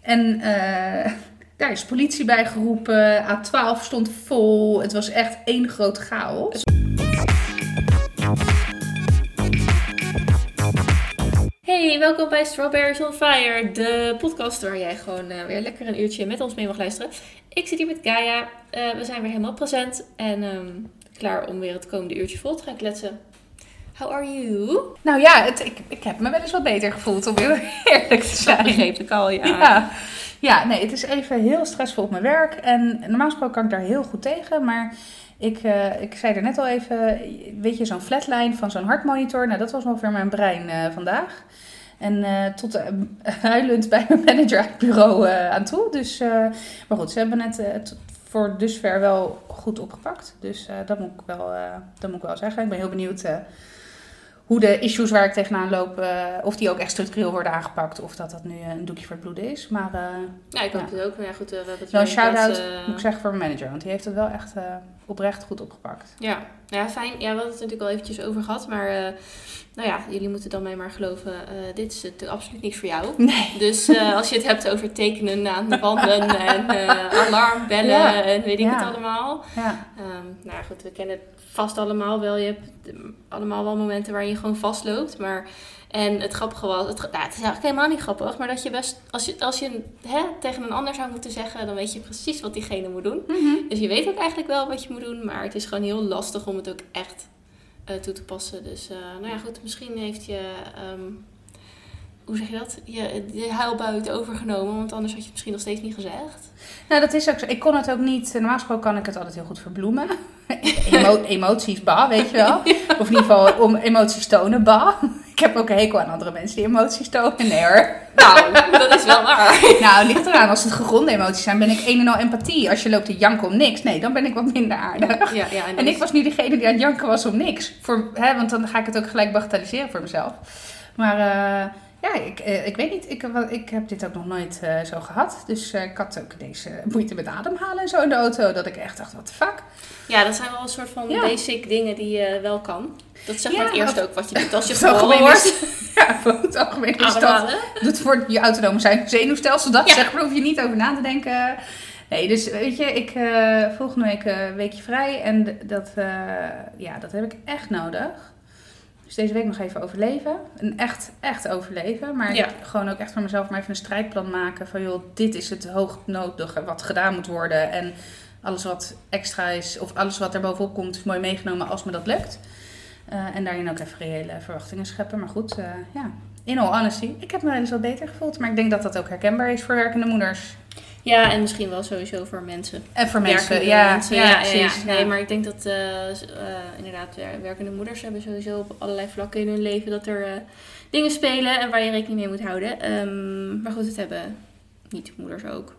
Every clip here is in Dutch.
En eh, daar is politie bij geroepen. A12 stond vol. Het was echt één groot chaos. Hey, welkom bij Strawberries on Fire, de podcast waar jij gewoon eh, weer lekker een uurtje met ons mee mag luisteren. Ik zit hier met Gaia, Eh, we zijn weer helemaal present en ehm, klaar om weer het komende uurtje vol te gaan kletsen. How are you? Nou ja, het, ik, ik heb me wel eens wat beter gevoeld om heel eerlijk te Dat zijn. begreep ik al, ja. Ja. ja, nee, het is even heel stressvol op mijn werk. En normaal gesproken kan ik daar heel goed tegen. Maar ik, eh, ik zei er net al even, weet je, zo'n flatline van zo'n hartmonitor. Nou, dat was ongeveer mijn brein eh, vandaag. En eh, tot huilend bij mijn manager aan het bureau aan toe. Dus, maar goed, ze hebben het voor dusver wel goed opgepakt. Dus dat, moet ik wel, dat moet ik wel zeggen. Ik ben heel benieuwd hoe de issues waar ik tegenaan loop, eh, of die ook echt structureel worden aangepakt. Of dat dat nu eh, een doekje voor het bloeden is. Maar eh Ja, ik hoop het ook. Ja, goed, we hebben het wel een shout-out moet ik zeggen voor mijn manager. Want die heeft het wel echt oprecht goed opgepakt. Ja, nou ja, fijn. Ja, we hadden het natuurlijk al eventjes over gehad, maar nou ja, jullie moeten dan mij maar geloven, dit is natuurlijk absoluut niks voor jou. Nee. Dus als je het hebt over tekenen aan de wanden en alarmbellen Ja. en weet ik het allemaal. Ja, Ehm, nou ja, goed, we kennen het vast allemaal wel. Je hebt allemaal wel momenten waar je gewoon vastloopt. Maar, en het grappige was, het, nou, het is eigenlijk helemaal niet grappig, maar dat je best, als je, als je hè, tegen een ander zou moeten zeggen, dan weet je precies wat diegene moet doen. Dus je weet ook eigenlijk wel wat je moet doen, maar het is gewoon heel lastig om het ook echt eh, toe te passen. Dus eh, nou ja, goed, misschien heeft je, ehm, hoe zeg je dat, je, je huilbui het overgenomen, want anders had je het misschien nog steeds niet gezegd. Nou, dat is ook zo. Ik kon het ook niet. Normaal gesproken kan ik het altijd heel goed verbloemen. Emo- emoties, bah, weet je wel. Of in ieder geval om emoties tonen, bah. Ik heb ook een hekel aan andere mensen die emoties tonen. Nee hoor. Nou, dat is wel waar. Nou, ligt eraan. Als het gegronde emoties zijn, ben ik een en al empathie. Als je loopt te janken om niks, nee, dan ben ik wat minder aardig. Ja, ja, En ik was nu degene die aan het janken was om niks. Voor, hè, want dan ga ik het ook gelijk bagatelliseren voor mezelf. Maar eh, ja, ik, eh, ik weet niet. Ik, wa- ik heb dit ook nog nooit eh, zo gehad. Dus eh, ik had ook deze moeite met ademhalen en zo in de auto. Dat ik echt dacht, what the fuck? Ja, dat zijn wel een soort van Ja. basic dingen die je wel kan. Dat is zeg maar Ja, het eerste ook wat je doet als je het wordt. Ja, voor het algemeen is dat. Doet voor je autonome zijn zenuwstelsel. Dat Ja. zeg maar, hoef je niet over na te denken. Nee, dus weet je, ik eh, volgende week eh, een weekje vrij. En dat, eh, ja, dat heb ik echt nodig. Dus deze week nog even overleven. Een echt, echt overleven. Maar Ja. gewoon ook echt voor mezelf maar even een strijdplan maken. Van joh, dit is het hoognodige wat gedaan moet worden. En alles wat extra is, of alles wat er bovenop komt, is mooi meegenomen als me dat lukt. Eh, en daarin ook even reële verwachtingen scheppen. Maar goed, eh, ja. In all honesty, ik heb me wel eens wat beter gevoeld. Maar ik denk dat dat ook herkenbaar is voor werkende moeders. Ja, en misschien wel sowieso voor mensen. En voor mensen, ja. mensen, ja, ja, ja, precies. Nee, maar ik denk dat eh, eh, inderdaad wer- werkende moeders hebben sowieso op allerlei vlakken in hun leven dat er eh, dingen spelen en waar je rekening mee moet houden. Ehm, maar goed, het hebben niet moeders ook.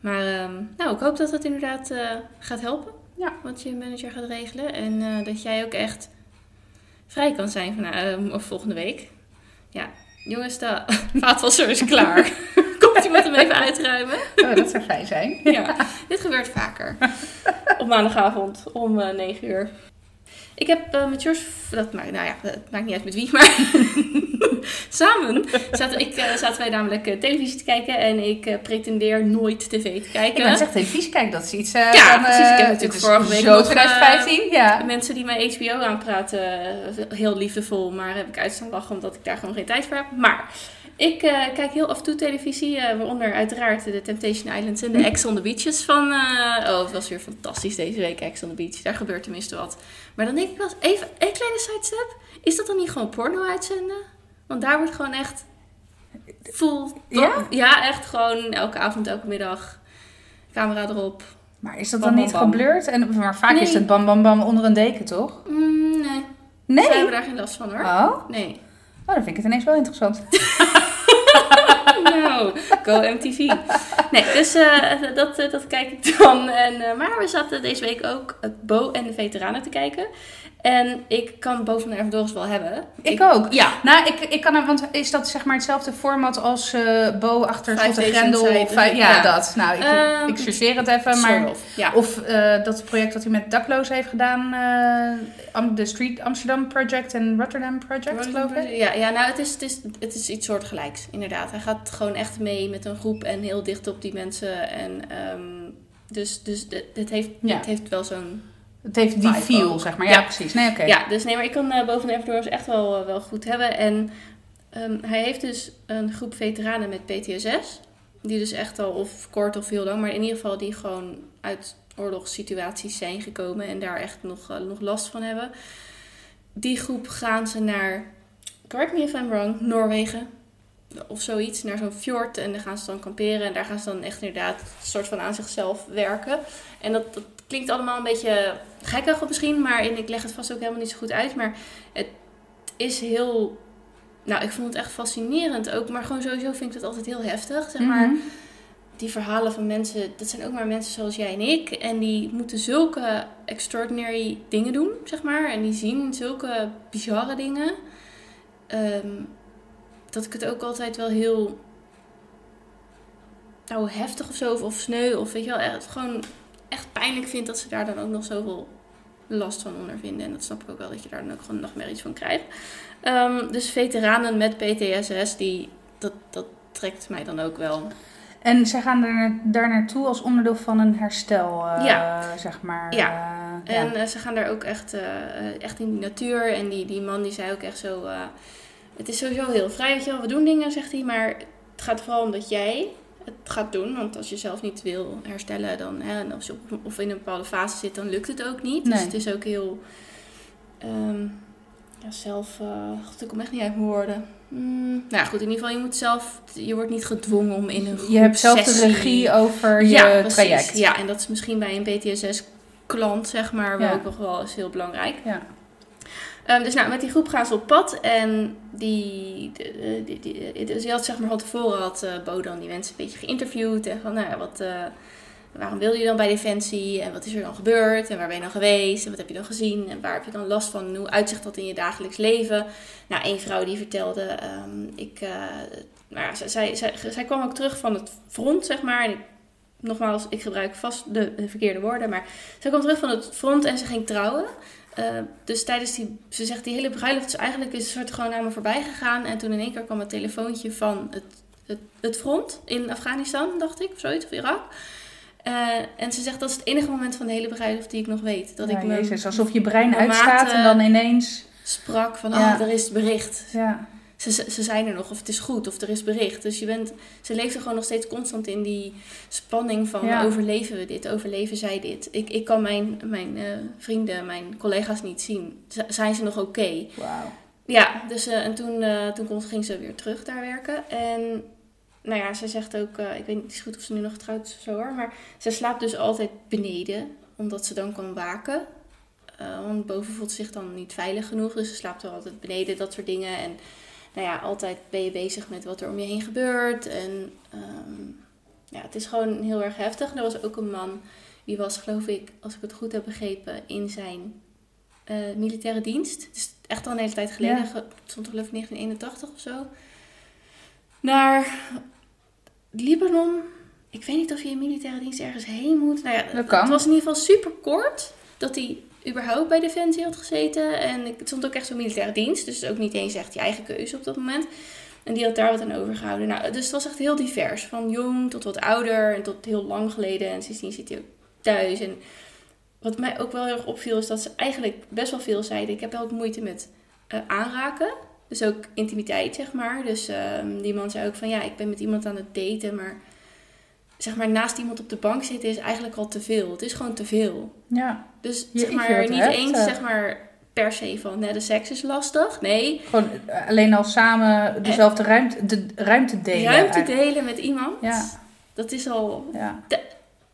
Maar ehm, nou, ik hoop dat het inderdaad gaat helpen. Ja. Wat je manager gaat regelen. En dat jij ook echt vrij kan zijn van, of volgende week. Ja, jongens, de vaatwasser is klaar. Komt iemand hem even uitruimen? Oh, dat zou fijn zijn. Ja, dit gebeurt vaker. Op maandagavond om eh 9 uur. Ik heb eh, met Jos, dat maakt, nou ja, het maakt niet uit met wie, maar samen zaten, ik, eh, zaten wij namelijk televisie te kijken en ik pretendeer nooit tv te kijken. Ik ben echt televisie kijken, dat is iets Ja, precies. Ik heb natuurlijk vorige week Zo nog, 2015, ja. Mensen die mij HBO aanpraten, heel liefdevol, maar heb ik uitstaan lachen omdat ik daar gewoon geen tijd voor heb. Maar ik eh, kijk heel af en toe televisie, eh, waaronder uiteraard de Temptation Islands en de Ex on the Beaches van... eh, oh, het was weer fantastisch deze week, Ex on the Beach. Daar gebeurt tenminste wat. Maar dan denk ik wel eens, even een kleine sidestep. Is dat dan niet gewoon porno uitzenden? Want daar wordt gewoon echt full... Ja? Ja, echt gewoon elke avond, elke middag. Camera erop. Maar is dat Bam, dan niet geblurred? En, maar vaak Nee. is het bam bam bam onder een deken, toch? Mm, nee, we Nee? hebben daar geen last van hoor. Oh? Nee. Oh, dan vind ik het ineens wel interessant. Nou, go MTV. Nee, dus eh, dat, eh, dat kijk ik dan. En, eh, maar we zaten deze week ook Bo en de Veteranen te kijken. En ik kan boven de Erfdoris wel hebben. Ik, ook. Ja. Nou, ik, ik kan, want is dat zeg maar hetzelfde format als eh Bo achter Vijf Days grendel? Vijf- ja, Ja. dat. Nou, ik, Ehm, ik chargeer het even, maar... Of, ja. Of eh, dat project dat hij met daklozen heeft gedaan, eh, de Street Amsterdam Project en Rotterdam Project, geloof ik. Ja, ja nou, het is, het, is, het is iets soortgelijks, inderdaad. Hij gaat gewoon echt mee met een groep en heel dicht op die mensen. En ehm, dus, dus dit heeft, Ja. dit heeft wel zo'n... Het heeft die feel, ook. zeg maar. Ja, Ja. precies. Nee, oké. Ja, dus nee, maar ik kan eh, boven Everdoors echt wel, eh, wel goed hebben. En ehm, hij heeft dus een groep veteranen met PTSS. Die dus echt al of kort of heel lang, maar in ieder geval die gewoon uit oorlogssituaties zijn gekomen en daar echt nog, eh, nog last van hebben. Die groep gaan ze naar, correct me if I'm wrong, Noorwegen of zoiets, naar zo'n fjord en daar gaan ze dan kamperen en daar gaan ze dan echt inderdaad een soort van aan zichzelf werken. En dat, dat klinkt allemaal een beetje gekkig misschien, maar en ik leg het vast ook helemaal niet zo goed uit, maar het is heel, nou ik vond het echt fascinerend ook, maar gewoon sowieso vind ik het altijd heel heftig, zeg maar Mhm. die verhalen van mensen, dat zijn ook maar mensen zoals jij en ik. En die moeten zulke extraordinary dingen doen, zeg maar. En die zien zulke bizarre dingen. ehm, dat ik het ook altijd wel heel nou, heftig of zo, of, of sneu, of weet je wel, echt, gewoon echt pijnlijk vind dat ze daar dan ook nog zoveel last van ondervinden. En dat snap ik ook wel, dat je daar dan ook gewoon nog meer iets van krijgt. Ehm, dus veteranen met PTSS, die, dat, dat trekt mij dan ook wel. En zij gaan er, daar naartoe als onderdeel van een herstel, eh, Ja. zeg maar. Ja. eh, En eh, ze gaan daar ook echt, echt in die natuur. En die, die man die zei ook echt zo... het is sowieso heel vrij, weet je wel. We doen dingen, zegt hij. Maar het gaat vooral om dat jij het gaat doen. Want als je zelf niet wil herstellen... Dan, hè, en als je op, of in een bepaalde fase zit, dan lukt het ook niet. Nee. Dus het is ook heel... ehm, ja, zelf... eh God, ik kom echt niet uit mijn woorden. Mm, nou ja, goed. In ieder geval, je moet zelf... Je wordt niet gedwongen om in een je hebt zelf de regie over je ja, precies. traject. Ja, en dat is misschien bij een PTSS-klant, zeg maar, wel ook nog wel eens heel belangrijk. Ja. Ehm, dus nou, met die groep gaan ze op pad. En die, die, die, die- dus je had zeg maar van tevoren had eh Bo dan die mensen een beetje geïnterviewd. En van, nou ja, wat, eh, waarom wilde je dan bij Defensie? En wat is er dan gebeurd? En waar ben je dan geweest? En wat heb je dan gezien? En waar heb je dan last van? Hoe uitzicht dat in je dagelijks leven? Nou, één vrouw die vertelde, ehm, ik, eh, nou ja, zij, zij, zij, kwam ook terug van het front, zeg maar. Nogmaals, ik gebruik vast de verkeerde woorden. Maar zij kwam terug van het front en ze ging trouwen. Eh, dus tijdens die, ze zegt, die hele bruiloft is eigenlijk is een soort gewoon aan me voorbij gegaan. En toen in één keer kwam het telefoontje van het, het, het front in Afghanistan, dacht ik, of zoiets, of Irak. Eh, en ze zegt, dat is het enige moment van de hele bruiloft die ik nog weet. Dat Ja, ik me Jezus, alsof je brein uitstaat en dan ineens... sprak van, Ja. oh, er is bericht. Ja. Ze, ze zijn er nog, of het is goed, of er is bericht. Dus je bent, ze leeft er gewoon nog steeds constant in die spanning van, Ja. overleven we dit, overleven zij dit? Ik, ik kan mijn, mijn eh, vrienden, mijn collega's niet zien. Z- zijn ze nog oké? Wauw. Ja, dus eh, en toen, eh, toen kon, ging ze weer terug daar werken. En nou ja, ze zegt ook, ik weet niet goed of ze nu nog getrouwd is of zo hoor, maar ze slaapt dus altijd beneden, omdat ze dan kan waken. Want boven voelt ze zich dan niet veilig genoeg, dus ze slaapt wel altijd beneden, dat soort dingen. En nou ja, altijd ben je bezig met wat er om je heen gebeurt. En ehm, ja, het is gewoon heel erg heftig. Er was ook een man, die was geloof ik, als ik het goed heb begrepen, in zijn eh, militaire dienst. Is echt al een hele tijd geleden. Ja. Stond geloof ik 1981 of zo. Naar Libanon. Ik weet niet of je in militaire dienst ergens heen moet. Nou ja, Dat kan. Het was in ieder geval super kort dat hij überhaupt bij Defensie had gezeten. En ik- het stond ook echt zo'n militaire dienst. Dus ook niet eens echt je eigen keuze op dat moment. En die had daar wat aan overgehouden. Nou, dus het was echt heel divers. Van jong tot wat ouder en tot heel lang geleden. En sindsdien zit hij ook thuis. En wat mij ook wel heel erg opviel is dat ze eigenlijk best wel veel zeiden. Ik heb wel moeite met eh, aanraken. Dus ook intimiteit, zeg maar. Dus ehm, die man zei ook van ja, ik ben met iemand aan het daten. Maar zeg maar naast iemand op de bank zitten is eigenlijk al te veel. Het is gewoon te veel. Ja, Dus zeg maar niet heftig. eens zeg maar per se van nee, de seks is lastig. Nee, gewoon eh, alleen al samen dezelfde ruimte, de ruimte delen. ruimte eigenlijk. delen met iemand. Ja. Dat is al Ja.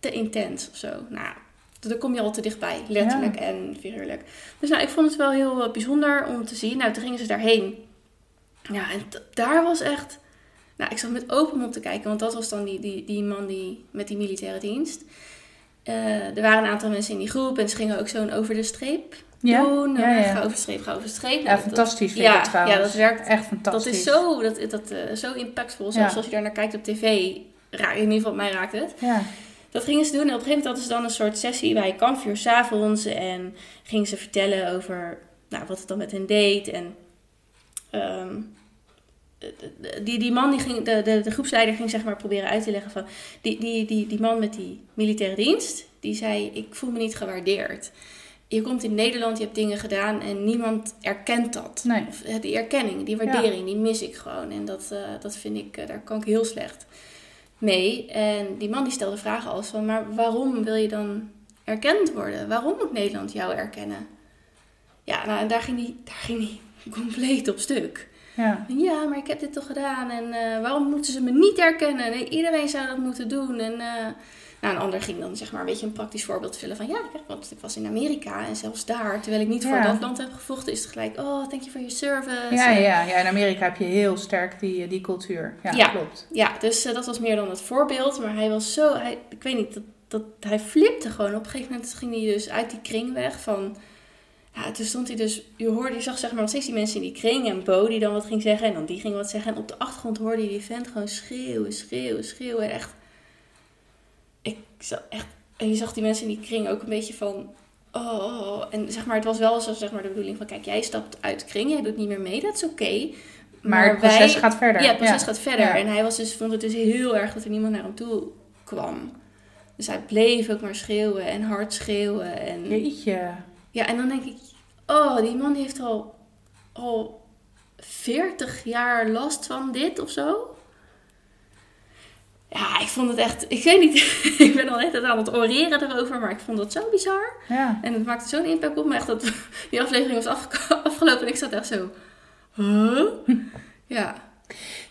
te intens of zo. Nou, daar kom je al te dichtbij, letterlijk en figuurlijk. Dus nou, ik vond het wel heel eh, bijzonder om te zien. Nou, toen gingen ze daarheen. Ja, en daar was echt... Nou, ik zat met open mond te kijken, want dat was dan die, die, die man die, met die militaire dienst. Eh, er waren een aantal mensen in die groep en ze gingen ook zo'n over de streep Ja? doen. Ja, ja. Ga over de streep, ga over de streep. Ja, Dat- fantastisch vind ja, ik het trouwens. ja, dat werkt Echt Dat fantastisch. is zo, dat, dat, eh, zo impactvol. Zelfs als je daar naar kijkt op tv, raak, in ieder geval mij raakt het. Ja. Dat gingen ze doen en op een gegeven moment hadden ze dan een soort sessie bij kampvuur s'avonds. En gingen ze vertellen over nou, wat het dan met hen deed. En ehm, die, die man, die ging, de, de, de groepsleider ging zeg maar proberen uit te leggen van... Die, die, die, die man met die militaire dienst, die zei, ik voel me niet gewaardeerd. Je komt in Nederland, je hebt dingen gedaan en niemand erkent dat. Nee. Of, eh, die erkenning, die waardering, die mis ik gewoon. En dat, eh, dat vind ik, eh, daar kan ik heel slecht mee. En die man die stelde vragen als van, maar waarom wil je dan erkend worden? Waarom moet Nederland jou erkennen? Ja, nou, en daar ging hij daar ging die compleet op stuk. Ja. En Ja, maar ik heb dit toch gedaan en eh, waarom moeten ze me niet erkennen? Nee, iedereen zou dat moeten doen. En eh, nou, een ander ging dan zeg maar een beetje een praktisch voorbeeld vullen van ja, want ik was in Amerika en zelfs daar, terwijl ik niet voor dat land heb gevochten, is het gelijk, oh, thank you for your service. Ja, En- ja, ja, in Amerika heb je heel sterk die, die cultuur. Ja, Ja. klopt. Ja, dus eh, dat was meer dan het voorbeeld. Maar hij was zo, hij, ik weet niet, dat, dat, hij flipte gewoon. Op een gegeven moment ging hij dus uit die kring weg van... Ja, toen stond hij dus, je hoorde, je zag zeg maar nog steeds die mensen in die kring. En Bo die dan wat ging zeggen en dan die ging wat zeggen. En op de achtergrond hoorde je die vent gewoon schreeuwen, schreeuwen, schreeuwen. En echt, ik zag echt, en je zag die mensen in die kring ook een beetje van... Oh, oh, oh. en zeg maar, het was wel zo zeg maar, de bedoeling van, kijk, jij stapt uit de kring, jij doet niet meer mee, dat is oké. Maar, het proces wij- gaat verder. ja, het proces gaat verder. Ja. En hij was dus, vond het dus heel erg dat er niemand naar hem toe kwam. Dus hij bleef ook maar schreeuwen en hard schreeuwen. En, Jeetje. Ja, en dan denk ik, oh, die man heeft al, al 40 jaar last van dit of zo. Ja, ik vond het echt, ik weet niet, ik ben al net aan het oreren erover, maar ik vond dat zo bizar. Ja. En het maakte zo'n impact op me, echt dat die aflevering was afge- afgelopen en ik zat echt zo, huh? Ja.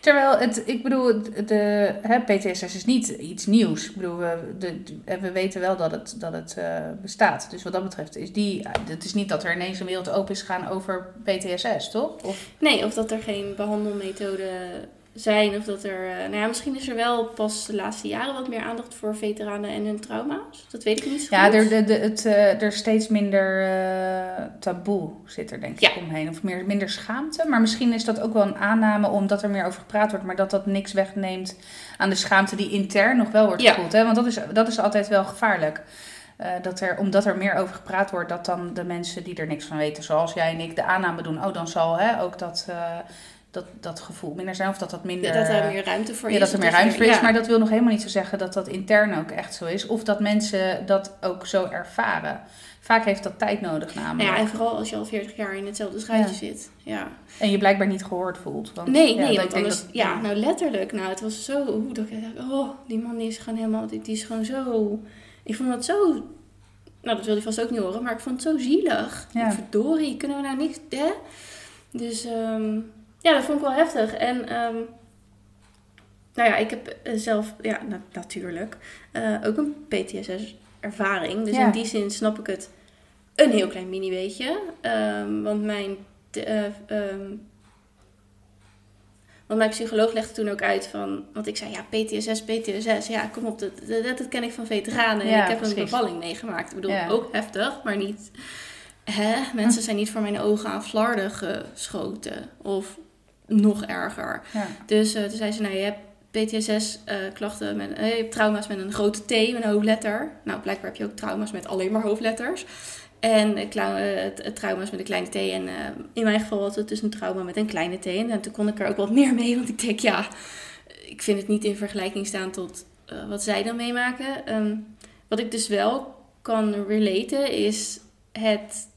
Terwijl het, ik bedoel, de, hè, PTSS is niet iets nieuws. Ik bedoel, we, de, we weten wel dat het, dat het eh, bestaat. Dus wat dat betreft is die, het is niet dat er ineens een wereld open is gegaan over PTSS, toch? Of, Nee, of dat er geen behandelmethoden zijn. Of dat er. eh, nou ja, misschien is er wel pas de laatste jaren wat meer aandacht voor veteranen en hun trauma's. Dat weet ik niet zo ja, goed. er, de, de, het, eh, er steeds minder eh, taboe zit er denk ik Ja. omheen. Of meer, minder schaamte. Maar misschien is dat ook wel een aanname omdat er meer over gepraat wordt. Maar dat dat niks wegneemt aan de schaamte die intern nog wel wordt Ja. gevoeld. Hè? Want dat is, dat is altijd wel gevaarlijk. Dat er, omdat er meer over gepraat wordt, dat dan de mensen die er niks van weten, zoals jij en ik, de aanname doen. Oh, dan zal hè, ook dat, dat, dat gevoel minder zijn. Of dat dat minder. Ja, dat er meer ruimte voor ja, is. dat er meer je- ruimte voor is. ja. Maar dat wil nog helemaal niet zo zeggen dat dat intern ook echt zo is. Of dat mensen dat ook zo ervaren. Vaak heeft dat tijd nodig namelijk. ja, en vooral als je al 40 jaar in hetzelfde schuitje Ja. zit. Ja. En je blijkbaar niet gehoord voelt. Want, Nee, ja, nee, want anders... dat- ja, nou letterlijk. Nou, het was zo... Oeh, dat ik dacht, oh, die man die is gewoon helemaal... Die, die is gewoon zo... Ik vond dat zo... Nou, dat wil hij vast ook niet horen. Maar ik vond het zo zielig. Ja. Verdorie, kunnen we nou niks... Hè? Dus ehm, ja, dat vond ik wel heftig. En ehm, nou ja, ik heb eh, zelf... Ja, na- natuurlijk. eh, ook een PTSS-ervaring. Dus Ja. in die zin snap ik het een heel klein mini beetje. Ehm, want mijn... eh, ehm, want mijn psycholoog legde toen ook uit van... Want ik zei, ja, PTSS, PTSS. Ja, kom op, dat, dat, dat ken ik van veteranen. Ja, ik heb precies. een bevalling meegemaakt. Ik bedoel, Ja. ook heftig, maar niet... Hè? Mensen zijn niet voor mijn ogen aan flarden geschoten. Of nog erger. Ja. Dus eh, toen zei ze, nou, je hebt PTSS-klachten, met, eh, je hebt trauma's met een grote T, met een hoofdletter. Nou, blijkbaar heb je ook trauma's met alleen maar hoofdletters. En eh, eh, het trauma's met een kleine T. En eh, in mijn geval was het dus een trauma met een kleine T. En toen kon ik er ook wat meer mee, want ik denk, ja, ik vind het niet in vergelijking staan tot eh, wat zij dan meemaken. Ehm, wat ik dus wel kan relaten is het.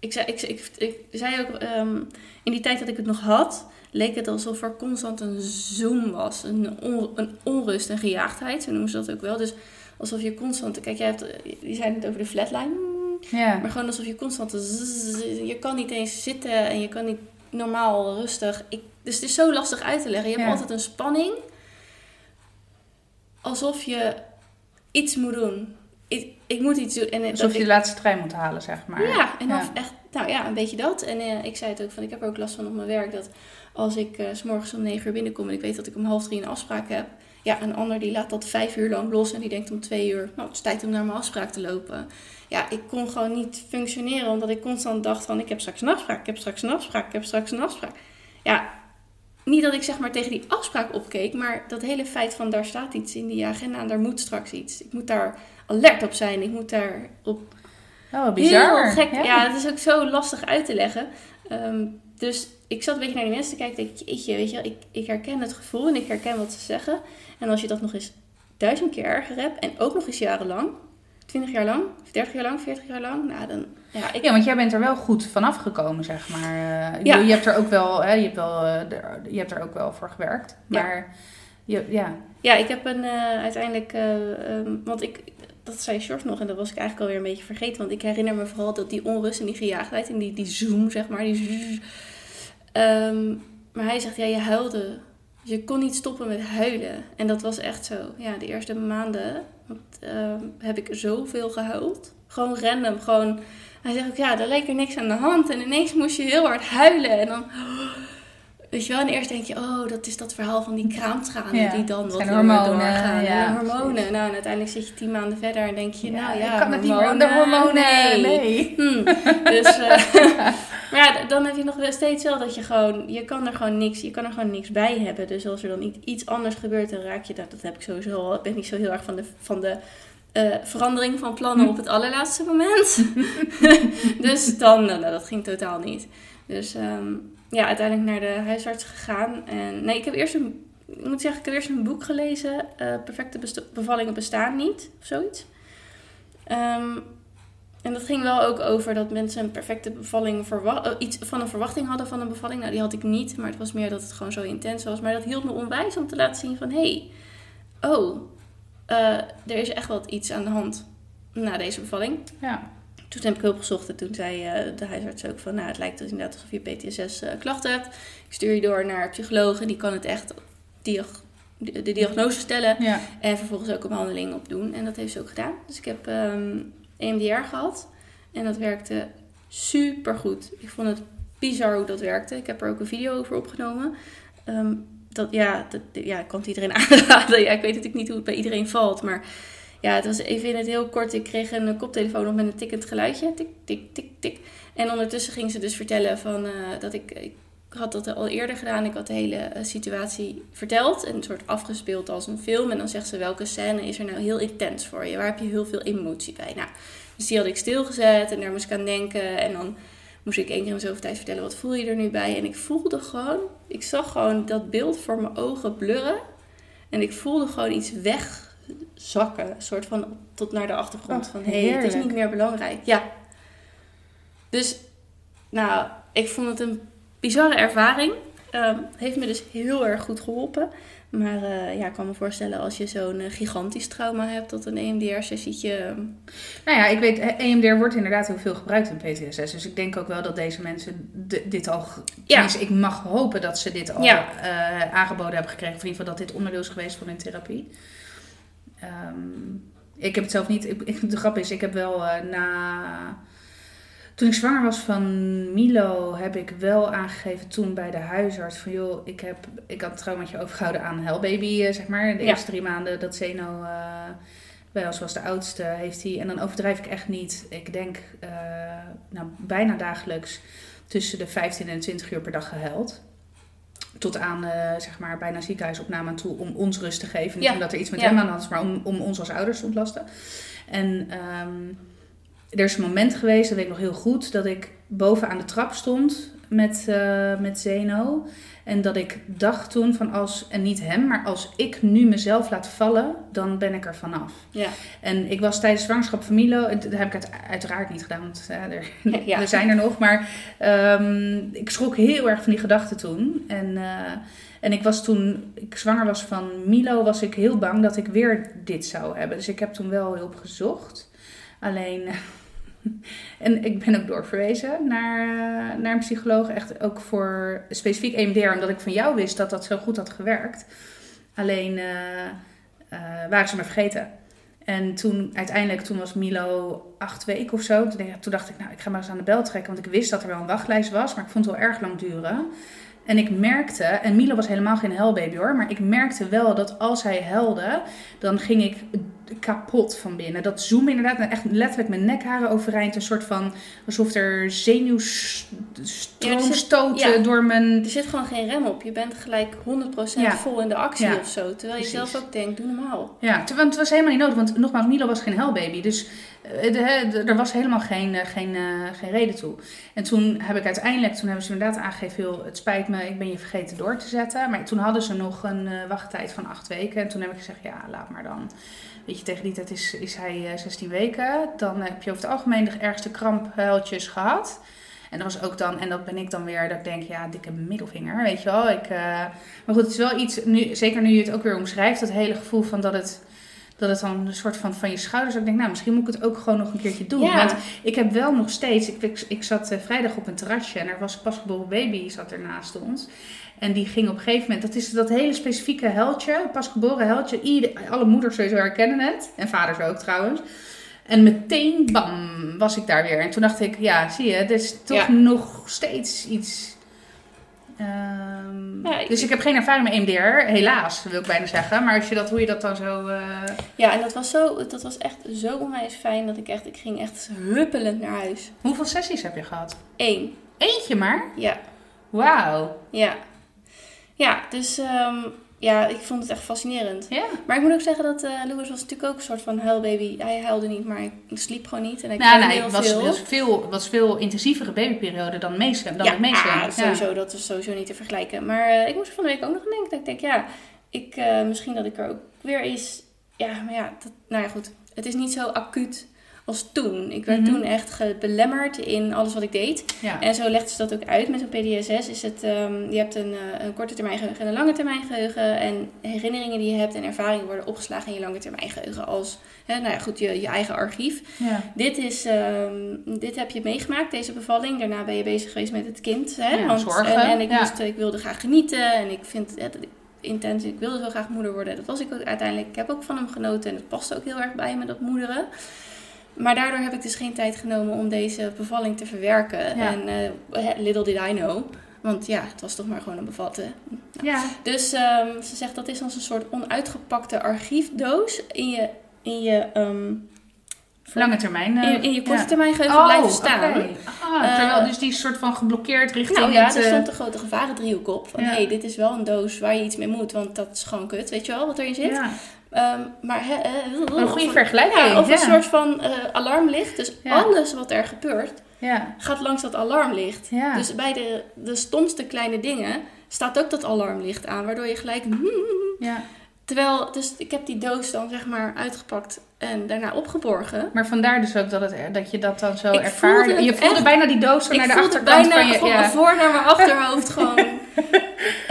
Ik zei, ik, ik, ik zei ook, ehm, in die tijd dat ik het nog had, leek het alsof er constant een zoom was. Een, on- een onrust, een gejaagdheid, zo noemen ze dat ook wel. Dus alsof je constant, kijk, jij hebt, je zei het over de flatline, Ja. maar gewoon alsof je constant, zzz, je kan niet eens zitten en je kan niet normaal rustig. Ik, dus het is zo lastig uit te leggen. Je hebt Ja. altijd een spanning, alsof je iets moet doen. Ik moet iets doen. En dat Alsof je ik- de laatste trein moet halen, zeg maar. ja, en dan Ja. echt, nou ja, een beetje dat. En eh, ik zei het ook van, ik heb er ook last van op mijn werk dat als ik eh, s morgens om negen uur binnenkom en ik weet dat ik om half drie een afspraak heb Ja, een ander die laat dat vijf uur lang los en die denkt om twee uur, nou, het is tijd om naar mijn afspraak te lopen. Ja, ik kon gewoon niet functioneren, omdat ik constant dacht van, ik heb straks een afspraak, ik heb straks een afspraak, ik heb straks een afspraak. Ja, niet dat ik zeg maar tegen die afspraak opkeek, maar dat hele feit van daar staat iets in die agenda en daar moet straks iets. Ik moet daar alert op zijn, ik moet daar op... Oh, bizar. Heel gek. Ja. het is ook zo lastig uit te leggen. Ehm, dus ik zat een beetje naar die mensen te kijken. Denk ik, jeetje, weet je, ik, ik herken het gevoel en ik herken wat ze zeggen. En als je dat nog eens duizend keer erger hebt en ook nog eens jarenlang, 20 jaar lang, 30 jaar lang, 40 jaar lang, nou dan. Ja, ik... ja, want jij bent er wel goed vanaf gekomen, zeg maar. Uh, ja. je, hebt er ook wel, hè, je, hebt wel uh, je hebt er ook wel voor gewerkt. Maar ja, je, ja. ja ik heb een uh, uiteindelijk, um, want ik, dat zei George nog en dat was ik eigenlijk alweer een beetje vergeten. Want ik herinner me vooral dat die onrust en die gejaagdheid en die, die zoom, zeg maar, die um, maar hij zegt, ja, je huilde. Je kon niet stoppen met huilen. En dat was echt zo. Ja, de eerste maanden uh, heb ik zoveel gehuild. Gewoon random, gewoon... Hij zegt ook, ja, er leek er niks aan de hand. En ineens moest je heel hard huilen. En dan... Weet je wel, en eerst denk je, oh, dat is dat verhaal van die kraamtranen die dan wat hormonen, doorgaan. Ja, en hormonen. Nou, en uiteindelijk zit je tien maanden verder en denk je, nou ja, ik kan het niet meer hormonen. Nee. nee. Hm. Dus, uh, maar ja, dan heb je nog steeds wel dat je gewoon, je kan er gewoon niks, je kan er gewoon niks bij hebben. Dus als er dan iets anders gebeurt, dan raak je dat. Dat heb ik sowieso al. Ik ben niet zo heel erg van de, van de uh, verandering van plannen op het allerlaatste moment. dus dan, nou, dat ging totaal niet. Dus um, ja, uiteindelijk naar de huisarts gegaan. En nee, ik heb eerst een, moet zeggen, ik heb eerst een boek gelezen. Uh, Perfecte bevallingen bestaan niet, of zoiets. Um, en dat ging wel ook over dat mensen een perfecte bevalling uh, iets van een verwachting hadden van een bevalling. Nou, die had ik niet, maar het was meer dat het gewoon zo intens was. Maar dat hield me onwijs om te laten zien van, hé, hey, oh, uh, er is echt wat iets aan de hand na deze bevalling. Ja. Toen heb ik hulp gezocht en toen zei uh, de huisarts ook van, nou, het lijkt dus inderdaad alsof je PTSS uh, klachten hebt. Ik stuur je door naar psychologen, die kan het echt diag de, diagnose stellen ja. en vervolgens ook een behandeling op doen. En dat heeft ze ook gedaan. Dus ik heb um, EMDR gehad en dat werkte super goed. Ik vond het bizar hoe dat werkte. Ik heb er ook een video over opgenomen. Um, dat, ja, dat, ja, ik kan het iedereen aanraden. Ja, ik weet natuurlijk niet hoe het bij iedereen valt, maar ja, het was even in het heel kort. Ik kreeg een koptelefoon op met een tikkend geluidje. Tik, tik, tik, tik. En ondertussen ging ze dus vertellen van, uh, dat ik, ik had dat al eerder gedaan. Ik had de hele uh, situatie verteld. En een soort afgespeeld als een film. En dan zegt ze welke scène is er nou heel intens voor je? Waar heb je heel veel emotie bij? Nou, dus die had ik stilgezet en daar moest ik aan denken. En dan moest ik één keer in zoveel tijd vertellen, wat voel je er nu bij? En ik voelde gewoon, ik zag gewoon dat beeld voor mijn ogen blurren. En ik voelde gewoon iets weg zakken. Een soort van tot naar de achtergrond. Oh, van hé, hey, het is niet meer belangrijk. Ja. Dus, nou, ik vond het een bizarre ervaring. Um, heeft me dus heel erg goed geholpen. Maar uh, ja, ik kan me voorstellen als je zo'n uh, gigantisch trauma hebt dat een EMDR-sessietje. Ehm, nou ja, ik weet, EMDR wordt inderdaad heel veel gebruikt in PTSS. Dus ik denk ook wel dat deze mensen dit al. Ja. ik mag hopen dat ze dit al ja. uh, aangeboden hebben gekregen. Of in ieder geval dat dit onderdeel is geweest van hun therapie. Um, ik heb het zelf niet. Ik, de grap is, ik heb wel uh, na. Toen ik zwanger was van Milo, heb ik wel aangegeven toen bij de huisarts van joh, ik heb ik had het traumaatje overgehouden aan Hellbaby, uh, zeg maar. De eerste drie maanden dat Zeno uh, bij ons was de oudste, heeft hij. En dan overdrijf ik echt niet. Ik denk nou, bijna dagelijks tussen de 15 en 20 uur per dag gehuild tot aan uh, zeg maar bijna ziekenhuisopname toe om ons rust te geven. Niet omdat er iets met hem aan had, maar om, om ons als ouders te ontlasten. En um, er is een moment geweest, dat weet ik nog heel goed, dat ik boven aan de trap stond met, uh, met Zeno. En dat ik dacht toen van als, en niet hem, maar als ik nu mezelf laat vallen, dan ben ik er vanaf. Ja. En ik was tijdens zwangerschap van Milo, dat heb ik uiteraard niet gedaan, want ja, er, ja. we zijn er nog. Maar um, ik schrok heel erg van die gedachten toen. En, uh, en ik was toen ik zwanger was van Milo, was ik heel bang dat ik weer dit zou hebben. Dus ik heb toen wel hulp gezocht. Alleen en ik ben ook doorverwezen naar, eh, naar een psycholoog. Echt ook voor specifiek EMDR, omdat ik van jou wist dat dat zo goed had gewerkt. Alleen uh, uh, waren ze me vergeten. En toen uiteindelijk, toen was Milo acht weken of zo. Toen, dacht ik, nou, ik ga maar eens aan de bel trekken. Want ik wist dat er wel een wachtlijst was, maar ik vond het wel erg lang duren. En ik merkte, en Milo was helemaal geen huilbaby hoor, maar ik merkte wel dat als hij huilde, dan ging ik kapot van binnen. Dat zoom inderdaad, en echt letterlijk mijn nekharen overeind. Een soort van, alsof er zenuwstroomstoten Ja, zit- ja. door mijn... Er zit gewoon geen rem op. Je bent gelijk 100% Ja. vol in de actie of zo. Terwijl je precies. zelf ook denkt, doe normaal. Ja, terwijl het was helemaal niet nodig, want nogmaals, Milo was geen huilbaby. Dus er was helemaal geen, eh, geen, eh, geen reden toe. En toen heb ik uiteindelijk, toen hebben ze inderdaad aangegeven, joh, het spijt me, ik ben je vergeten door te zetten. Maar toen hadden ze nog een eh, wachttijd van acht weken. En toen heb ik gezegd, ja, laat maar dan. Weet je, tegen die tijd is, is hij eh, 16 weken. Dan heb je over het algemeen de ergste kramphuiltjes gehad. En dat was ook dan, en dat ben ik dan weer, dat ik denk, ja, dikke middelvinger, weet je wel. Ik, eh, maar goed, het is wel iets, nu, zeker nu je het ook weer omschrijft, dat hele gevoel van dat het, dat het dan een soort van van je schouders, ik denk, nou, misschien moet ik het ook gewoon nog een keertje doen. Ja. Want ik heb wel nog steeds, ik, ik, ik zat eh, vrijdag op een terrasje en er was een pasgeboren baby, zat er naast ons. En die ging op een gegeven moment, dat is dat hele specifieke heldje, pasgeboren heldje. Ieder, alle moeders sowieso herkennen het. En vaders ook trouwens. En meteen, bam, was ik daar weer. En toen dacht ik, ja, zie je, het is toch Ja. nog steeds iets... ehm, Ja, ik- dus ik heb geen ervaring met EMDR, helaas, wil ik bijna zeggen. Maar als je dat, hoe je dat dan zo... eh, Ja, en dat was, zo, dat was echt zo onwijs fijn dat ik echt, ik ging echt huppelend naar huis. Hoeveel sessies heb je gehad? Eén. Eentje maar? Ja, Wauw. ja. Ja, dus ehm, ja, ik vond het echt fascinerend. Ja. Maar ik moet ook zeggen dat eh Louis was natuurlijk ook een soort van huilbaby. Hij huilde niet, maar ik sliep gewoon niet. En ik Nou, heel het was, veel. was veel, was veel intensievere babyperiode dan, meeste, dan ja, het meeste. ah, sowieso, dat is sowieso niet te vergelijken. Maar eh, ik moest er van de week ook nog aan denken. Dat ik denk, ja, ik, eh, misschien dat ik er ook weer eens... Ja, maar ja, dat, nou ja, goed. Het is niet zo acuut als toen. Ik werd Mhm. toen echt belemmerd in alles wat ik deed. Ja. En zo legt ze dat ook uit met een PDSS. Is het, ehm, je hebt een, eh, een korte termijn geheugen en een lange termijn geheugen. En herinneringen die je hebt en ervaringen worden opgeslagen in je lange termijn geheugen. Als, hè, nou ja, goed, je, je eigen archief. ja. Dit, is, ehm, dit heb je meegemaakt, deze bevalling. Daarna ben je bezig geweest met het kind. Hè? Ja, Want, zorgen, En, en ik, moest, ik wilde graag genieten. En ik vind het intens. Ik wilde zo graag moeder worden. Dat was ik ook uiteindelijk. Ik heb ook van hem genoten. En het paste ook heel erg bij me, dat moederen. Maar daardoor heb ik dus geen tijd genomen om deze bevalling te verwerken. Ja. En eh, little did I know. Want ja, het was toch maar gewoon een bevatten. ja. Dus ehm, ze zegt dat is als een soort onuitgepakte archiefdoos in je, in je, ehm, Lange termijn. eh, in, in je korte ja. termijn geheugen Oh, blijven staan. Ah, Eh, terwijl dus die soort van geblokkeerd richting Nou ja, het... er eh, stond een grote gevarendriehoek op. Van Ja. hey, dit is wel een doos waar je iets mee moet, want dat is gewoon kut. Weet je wel wat erin zit? ja. Ehm, maar hè, eh, Een goede vergelijking. Ja, of ja. een soort van eh, alarmlicht. Dus Ja. alles wat er gebeurt, Ja. gaat langs dat alarmlicht. Dus bij de, de stomste kleine dingen staat ook dat alarmlicht aan, waardoor je gelijk... ja. Terwijl, dus ik heb die doos dan zeg maar uitgepakt en daarna opgeborgen. Maar vandaar dus ook dat, het, dat je dat dan zo Ik ervaarde. voelde Je voelde echt. bijna die doos zo naar de achterkant bijna van je... van ja. mijn voor naar mijn achterhoofd gewoon.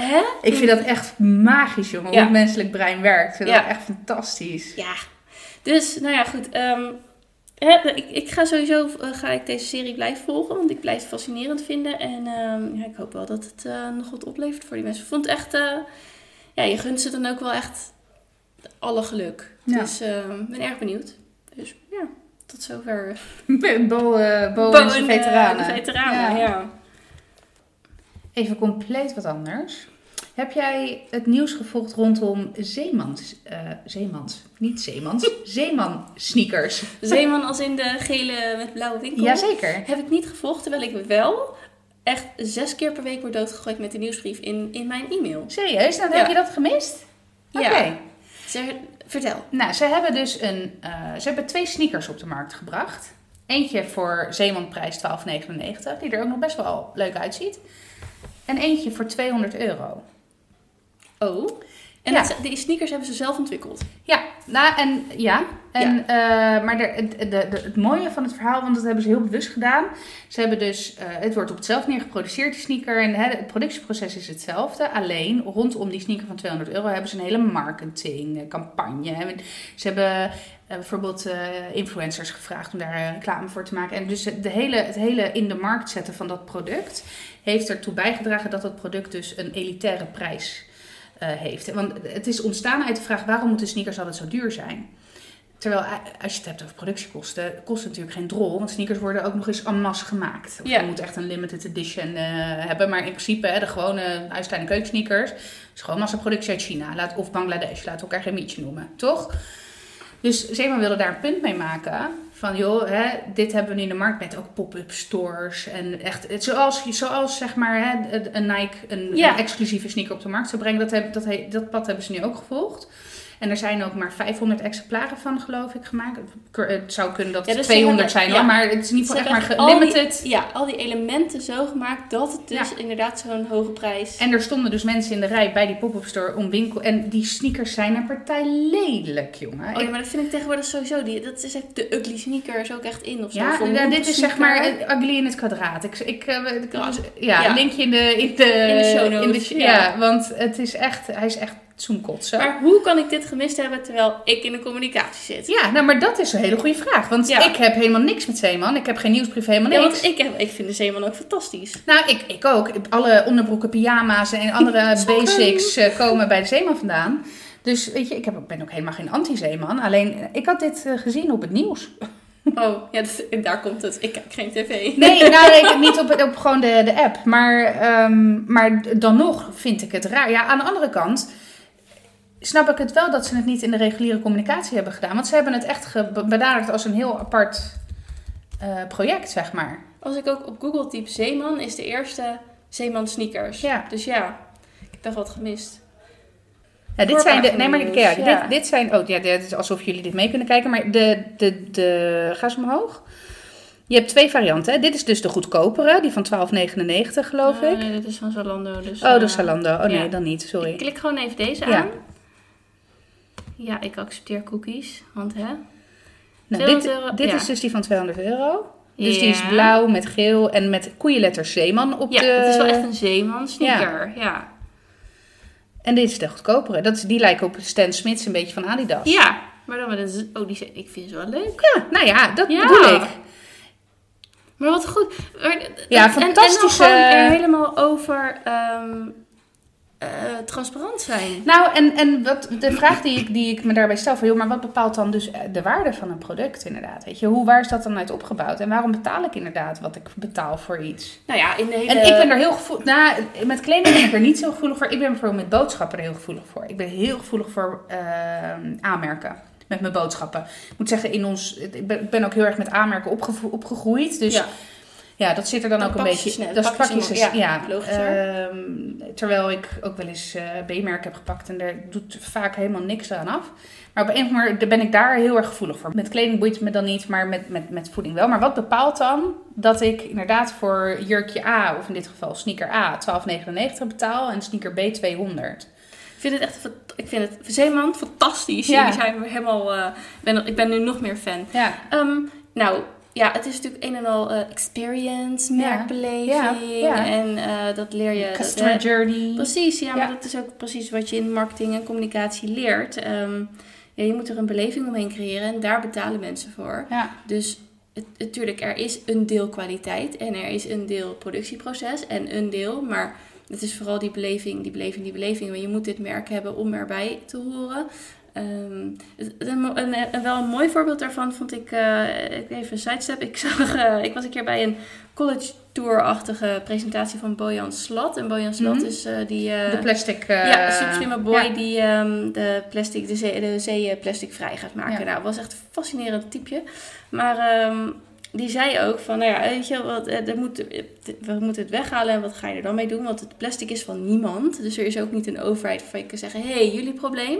Hè? Ik vind dat echt magisch, jongen. Hoe het menselijk brein werkt. Ik vind dat echt fantastisch. Ja. Dus, nou ja, goed. ehm, hè, ik, ik ga sowieso eh, ga ik deze serie blijven volgen, want ik blijf het fascinerend vinden. En ehm, ja, ik hoop wel dat het eh, nog wat oplevert voor die mensen. Ik vond het echt, eh, ja, je gunt ze dan ook wel echt alle geluk. Ja. Dus ik ben erg benieuwd. Dus ja, tot zover. Bo, Bo, en veteranen. veteranen, Ja. ja. Even compleet wat anders. Heb jij het nieuws gevolgd rondom Zeemans, eh, Zeemans, niet Zeemans, Zeeman sneakers? Zeeman als in de gele met blauwe winkel. Jazeker. Heb ik niet gevolgd, terwijl ik wel echt zes keer per week word doodgegooid met de nieuwsbrief in, in mijn e-mail. Serieus? Nou, Ja. heb je dat gemist? Oké. Ja. Vertel. Nou, ze hebben dus een, eh, ze hebben twee sneakers op de markt gebracht. Eentje voor Zeemanprijs 12,99, die er ook nog best wel leuk uitziet. En eentje voor 200 euro. Oh. En Ja. dat, die sneakers hebben ze zelf ontwikkeld. Ja, nou en ja. En, eh, maar de, het- de, de, het mooie van het verhaal, want dat hebben ze heel bewust gedaan. Ze hebben dus, eh, het wordt op hetzelfde neer geproduceerd, die sneaker. En hè, het productieproces is hetzelfde. Alleen rondom die sneaker van 200 euro hebben ze een hele marketingcampagne. En Ze hebben eh, bijvoorbeeld eh, influencers gevraagd om daar eh, reclame voor te maken. En dus het- de hele, het hele in de markt zetten van dat product heeft ertoe bijgedragen dat het product dus een elitaire prijs eh, heeft. Want het is ontstaan uit de vraag waarom moeten sneakers altijd zo duur zijn? Terwijl eh, als je het hebt over productiekosten, kost het natuurlijk geen drol. Want sneakers worden ook nog eens en masse gemaakt. Of Ja. je moet echt een limited edition eh, hebben. Maar in principe, hè, de gewone huistuin- en keukensneakers... is gewoon massaproductie uit China. Laat, of Bangladesh, laten we elkaar geen mietje noemen. Toch? Dus Zeeman wilde daar een punt mee maken. Van joh, hè, dit hebben we nu in de markt met ook pop-up stores. En echt, het, zoals, zoals zeg maar hè, een Nike een, Ja. een exclusieve sneaker op de markt zou brengen. Dat, heb, dat, dat pad hebben ze nu ook gevolgd. En er zijn ook maar 500 exemplaren van, geloof ik, gemaakt. Het zou kunnen dat Ja, het dus 200 ze hebben- zijn ja. maar het is niet Ze echt maar limited. Ja, al die elementen zo gemaakt dat het dus Ja. inderdaad zo'n hoge prijs... En er stonden dus mensen in de rij bij die pop-up store om winkel. En die sneakers zijn een partij lelijk, jongen. Oh ja, maar dat vind ik tegenwoordig sowieso. Die, dat is echt de ugly sneaker is ook echt in of zo. Ja, nou, dit is zeg maar het ugly in het kwadraat. Ik, ik, eh, ik- Ja. linkje in de, in de, In de show in notes, ja. ja. want het is echt, hij is echt Maar hoe kan ik dit gemist hebben terwijl ik in de communicatie zit? Ja, nou, maar dat is een hele goede vraag. Want Ja. ik heb helemaal niks met Zeeman. Ik heb geen nieuwsbrief, helemaal Ja, niks. want ik, heb, ik vind de Zeeman ook fantastisch. Nou, ik, ik ook. Alle onderbroeken, pyjama's en andere basics eh, komen bij de Zeeman vandaan. Dus weet je, ik heb, ben ook helemaal geen anti-Zeeman. Alleen, eh, ik had dit eh, gezien op het nieuws. Oh, ja, daar komt het. Ik kijk geen tv. Nee, nou, nee, niet op, op gewoon de, de app. Maar, ehm, maar dan nog vind ik het raar. Ja, aan de andere kant snap ik het wel dat ze het niet in de reguliere communicatie hebben gedaan. Want ze hebben het echt benaderd als een heel apart eh, project, zeg maar. Als ik ook op Google typ Zeeman, is de eerste Zeeman sneakers. Ja. Dus ja, ik heb echt wat gemist. Ja, dit zijn de. Nee, maar kijk, ja. dit, dit zijn. Oh ja, dit is alsof jullie dit mee kunnen kijken. Maar de. de, de ga eens omhoog. Je hebt twee varianten. Hè? Dit is dus de goedkopere, die van 12,99 geloof Oh, ik. Nee, dit is van Zalando. Dus, Oh, eh, de Zalando. Oh nee, ja. dan niet. Ik Sorry. klik gewoon even deze aan. Ja, ik accepteer cookies. Want hè? Nou, 200 dit euro, dit ja. is dus die van 200 euro. Dus die is Ja. blauw met geel en met koeienletters Zeeman op Ja, de... het is wel echt een Zeeman sneaker. Ja. En dit is de goedkopere. Dat, die lijken op Stan Smiths een beetje van Adidas. Ja, maar dan met een... Oh, die, ik vind ze wel leuk. Ja, nou ja, dat Ja. bedoel ik. Maar wat goed. Ja, en- fantastische- En, dan er helemaal over ehm, eh, transparant zijn. Nou, en, en wat, de vraag die ik, die ik me daarbij stel, van, joh, maar wat bepaalt dan dus eh, de waarde van een product inderdaad? Weet je, hoe, waar is dat dan uit opgebouwd? En waarom betaal ik inderdaad wat ik betaal voor iets? Nou ja, in de hele... En ik ben er heel gevoelig... Nou, met kleding ben ik er niet zo gevoelig voor. Ik ben bijvoorbeeld met boodschappen er heel gevoelig voor. Ik ben heel gevoelig voor ehm, aanmerken. Met mijn boodschappen. Ik moet zeggen, in ons, ik ben, ook heel erg met aanmerken opgegroeid. Dus ja. Ja. dat zit er dan ook een beetje... snel, dat pak je pak je snel, ze- ja. Ehm, terwijl ik ook wel eens eh B-merken heb gepakt en daar doet vaak helemaal niks aan af. Maar op een of andere manier ben ik daar heel erg gevoelig voor. Met kleding boeit het me dan niet, maar met, met, met voeding wel. Maar wat bepaalt dan dat ik inderdaad voor jurkje A, of in dit geval sneaker A, 12,99 betaal en sneaker B 200? Ik vind het echt... Ik vind het... Zeeman, fantastisch. Ja. Jullie zijn helemaal... eh, ik ben, ik ben nu nog meer fan. Ja, Ehm, nou, ja, het is natuurlijk een en al eh, experience, merkbeleving. Ja, ja. En eh, dat leer je... customer hè, journey. Precies, ja, maar dat is ook precies wat je in marketing en communicatie leert. Ehm, ja, je moet er een beleving omheen creëren en daar betalen mensen voor. Dus natuurlijk, er is een deel kwaliteit en er is een deel productieproces en een deel, maar het is vooral die beleving, die beleving, die beleving. Want je moet dit merk hebben om erbij te horen. Het- een, een, een- wel een mooi voorbeeld daarvan vond ik, ik even een sidestep. Ik, zag, eh, ik was een keer bij een college tour-achtige presentatie van Bojan Slat. En Bojan Slat Mhm. is die... de plastic... ja, super slimme boy ja. die ehm, de, plastic, de, zee, de zee plastic vrij gaat maken. Ja. Nou, was echt een fascinerend typeje. Maar ehm, die zei ook van, nou ja, weet je, wat, er moet, we moeten het weghalen en wat ga je er dan mee doen? Want het plastic is van niemand. Dus er is ook niet een overheid waarvan je kan zeggen, hé, hey, jullie probleem.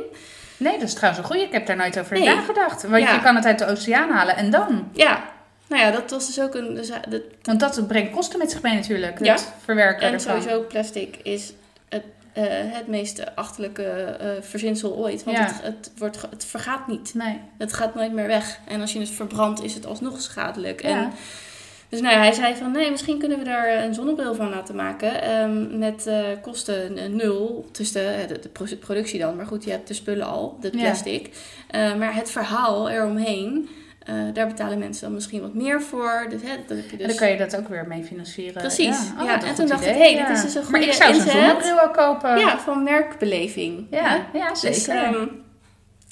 Nee, dat is trouwens een goeie. Ik heb daar nooit over Nee. nagedacht. Want Ja. je kan het uit de oceaan halen en dan? Ja, nou ja, dat was dus ook een... Dus, eh, dat, Want dat brengt kosten met zich mee natuurlijk. Ja. Het verwerken en ervan. sowieso plastic is het, eh, het meest achterlijke eh, verzinsel ooit. Want Ja. het, het, wordt, het vergaat niet. Nee. Het gaat nooit meer weg. En als je het verbrandt, is het alsnog schadelijk. Ja. En, dus nou ja, hij zei van nee, misschien kunnen we daar een zonnebril van laten maken. ehm, met eh, kosten eh, nul. Dus de, de, de pro- productie dan. Maar goed, je hebt de spullen al, het Ja. plastic. Eh, maar het verhaal eromheen, eh, daar betalen mensen dan misschien wat meer voor. Dus, hè, dan heb je En dus... dan kan je dat ook weer mee financieren. Precies. Ja, Oh, Ja, en toen dacht idee. ik, hey, dit is dus een Maar ik goede zou zo'n inzet. zonnebril kopen. Ja, van merkbeleving. ja, ja, zeker. Dus, ehm,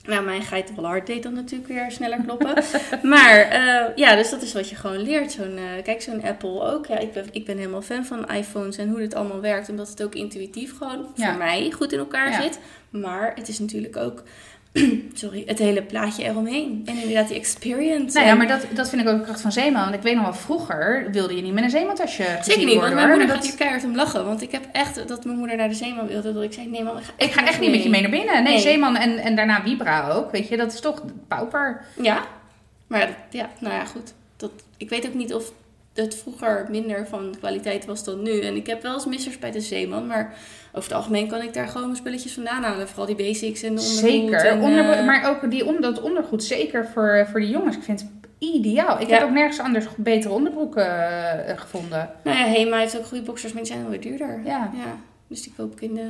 Nou, mijn geitenwolle hart deed dan natuurlijk weer sneller kloppen. maar eh, ja, dus dat is wat je gewoon leert. Zo'n, eh, kijk, zo'n Apple ook. Ja, ik ben, ik ben helemaal fan van iPhones en hoe dit allemaal werkt. Omdat het ook intuïtief gewoon Ja. voor mij goed in elkaar Ja. zit. Maar het is natuurlijk ook, sorry, het hele plaatje eromheen. En inderdaad die experience. Nou ja, En- maar dat, dat vind ik ook de kracht van Zeeman. Want ik weet nog wel, vroeger wilde je niet met een zeemantasje Zeker niet, want worden, mijn hoor. moeder Dat- gaat hier keihard om lachen. Want ik heb echt dat mijn moeder naar de zeeman wilde. Dat ik zei, nee man, ik ga Ik ga echt niet met je mee naar binnen. Nee, Nee. Zeeman en, en daarna Vibra ook. Weet je, dat is toch pauper. Ja, maar ja, nou ja, goed. Dat, ik weet ook niet of het vroeger minder van kwaliteit was dan nu. En ik heb wel eens missers bij de Zeeman, maar over het algemeen kan ik daar gewoon mijn spulletjes vandaan halen. Vooral die basics en de ondergoed. Zeker. En, Onder, eh, maar ook die, on- dat ondergoed, zeker voor, voor de jongens. Ik vind het ideaal. Ik Ja. heb ook nergens anders betere onderbroeken eh, gevonden. Nou ja, Hema heeft ook goede boxers, maar die zijn wel weer duurder. Ja, Ja, dus die koop ik in de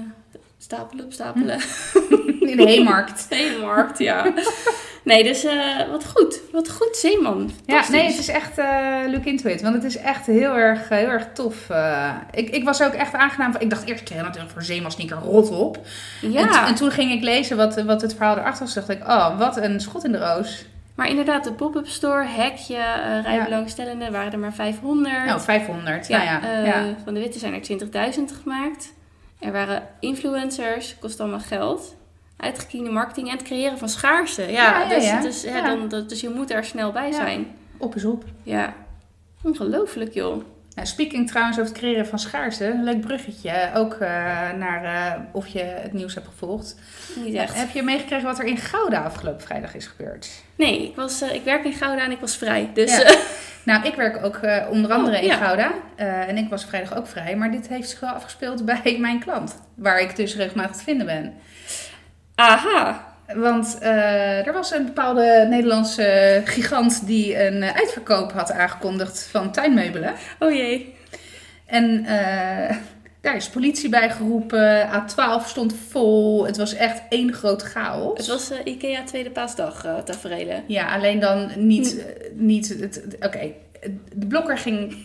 stapelen op stapelen. in de Heemarkt. Zeemarkt, ja. Nee, dus eh, wat goed. Wat goed, Zeeman. Ja, nee, het is echt eh look into it. Want het is echt heel erg, heel erg tof. eh. ik, ik was ook echt aangenaam. van- Ik dacht eerst, ik natuurlijk voor Zeeman sneaker rot op. Ja, En, toen ging ik lezen wat, wat het verhaal erachter was. dacht ik, oh, wat een schot in de roos. maar inderdaad, de pop-up store, hekje, uh, rijbelangstellenden, waren er maar 500. Nou, 500. Ja, nou ja, eh, ja. van de witte zijn er 20.000 gemaakt. Er waren influencers, kost allemaal geld. Uitgekiende marketing en het creëren van schaarste. Ja, Ja, ja, dus. Dus. Dan, dus je moet er snel bij zijn. Op is op. Ja, ongelooflijk joh. Nou, speaking trouwens over het creëren van schaarste. Een leuk bruggetje. Ook eh, naar eh, of je het nieuws hebt gevolgd. Niet echt. Heb je meegekregen wat er in Gouda afgelopen vrijdag is gebeurd? Nee, ik, was, eh, ik werk in Gouda en ik was vrij. Dus Ja. eh, Nou, ik werk ook eh, onder andere Oh, in ja. Gouda. Eh, en ik was vrijdag ook vrij. Maar dit heeft zich wel afgespeeld bij mijn klant. Waar ik dus regelmatig te vinden ben. aha. Want eh, er was een bepaalde Nederlandse gigant die een uitverkoop had aangekondigd van tuinmeubelen. Oh jee. En eh, daar is politie bij geroepen. A12 stond vol. Het was echt één groot chaos. Het was eh, Ikea Tweede Paasdag tafereelen. Ja, alleen dan niet. eh, niet Oké, de blokker ging,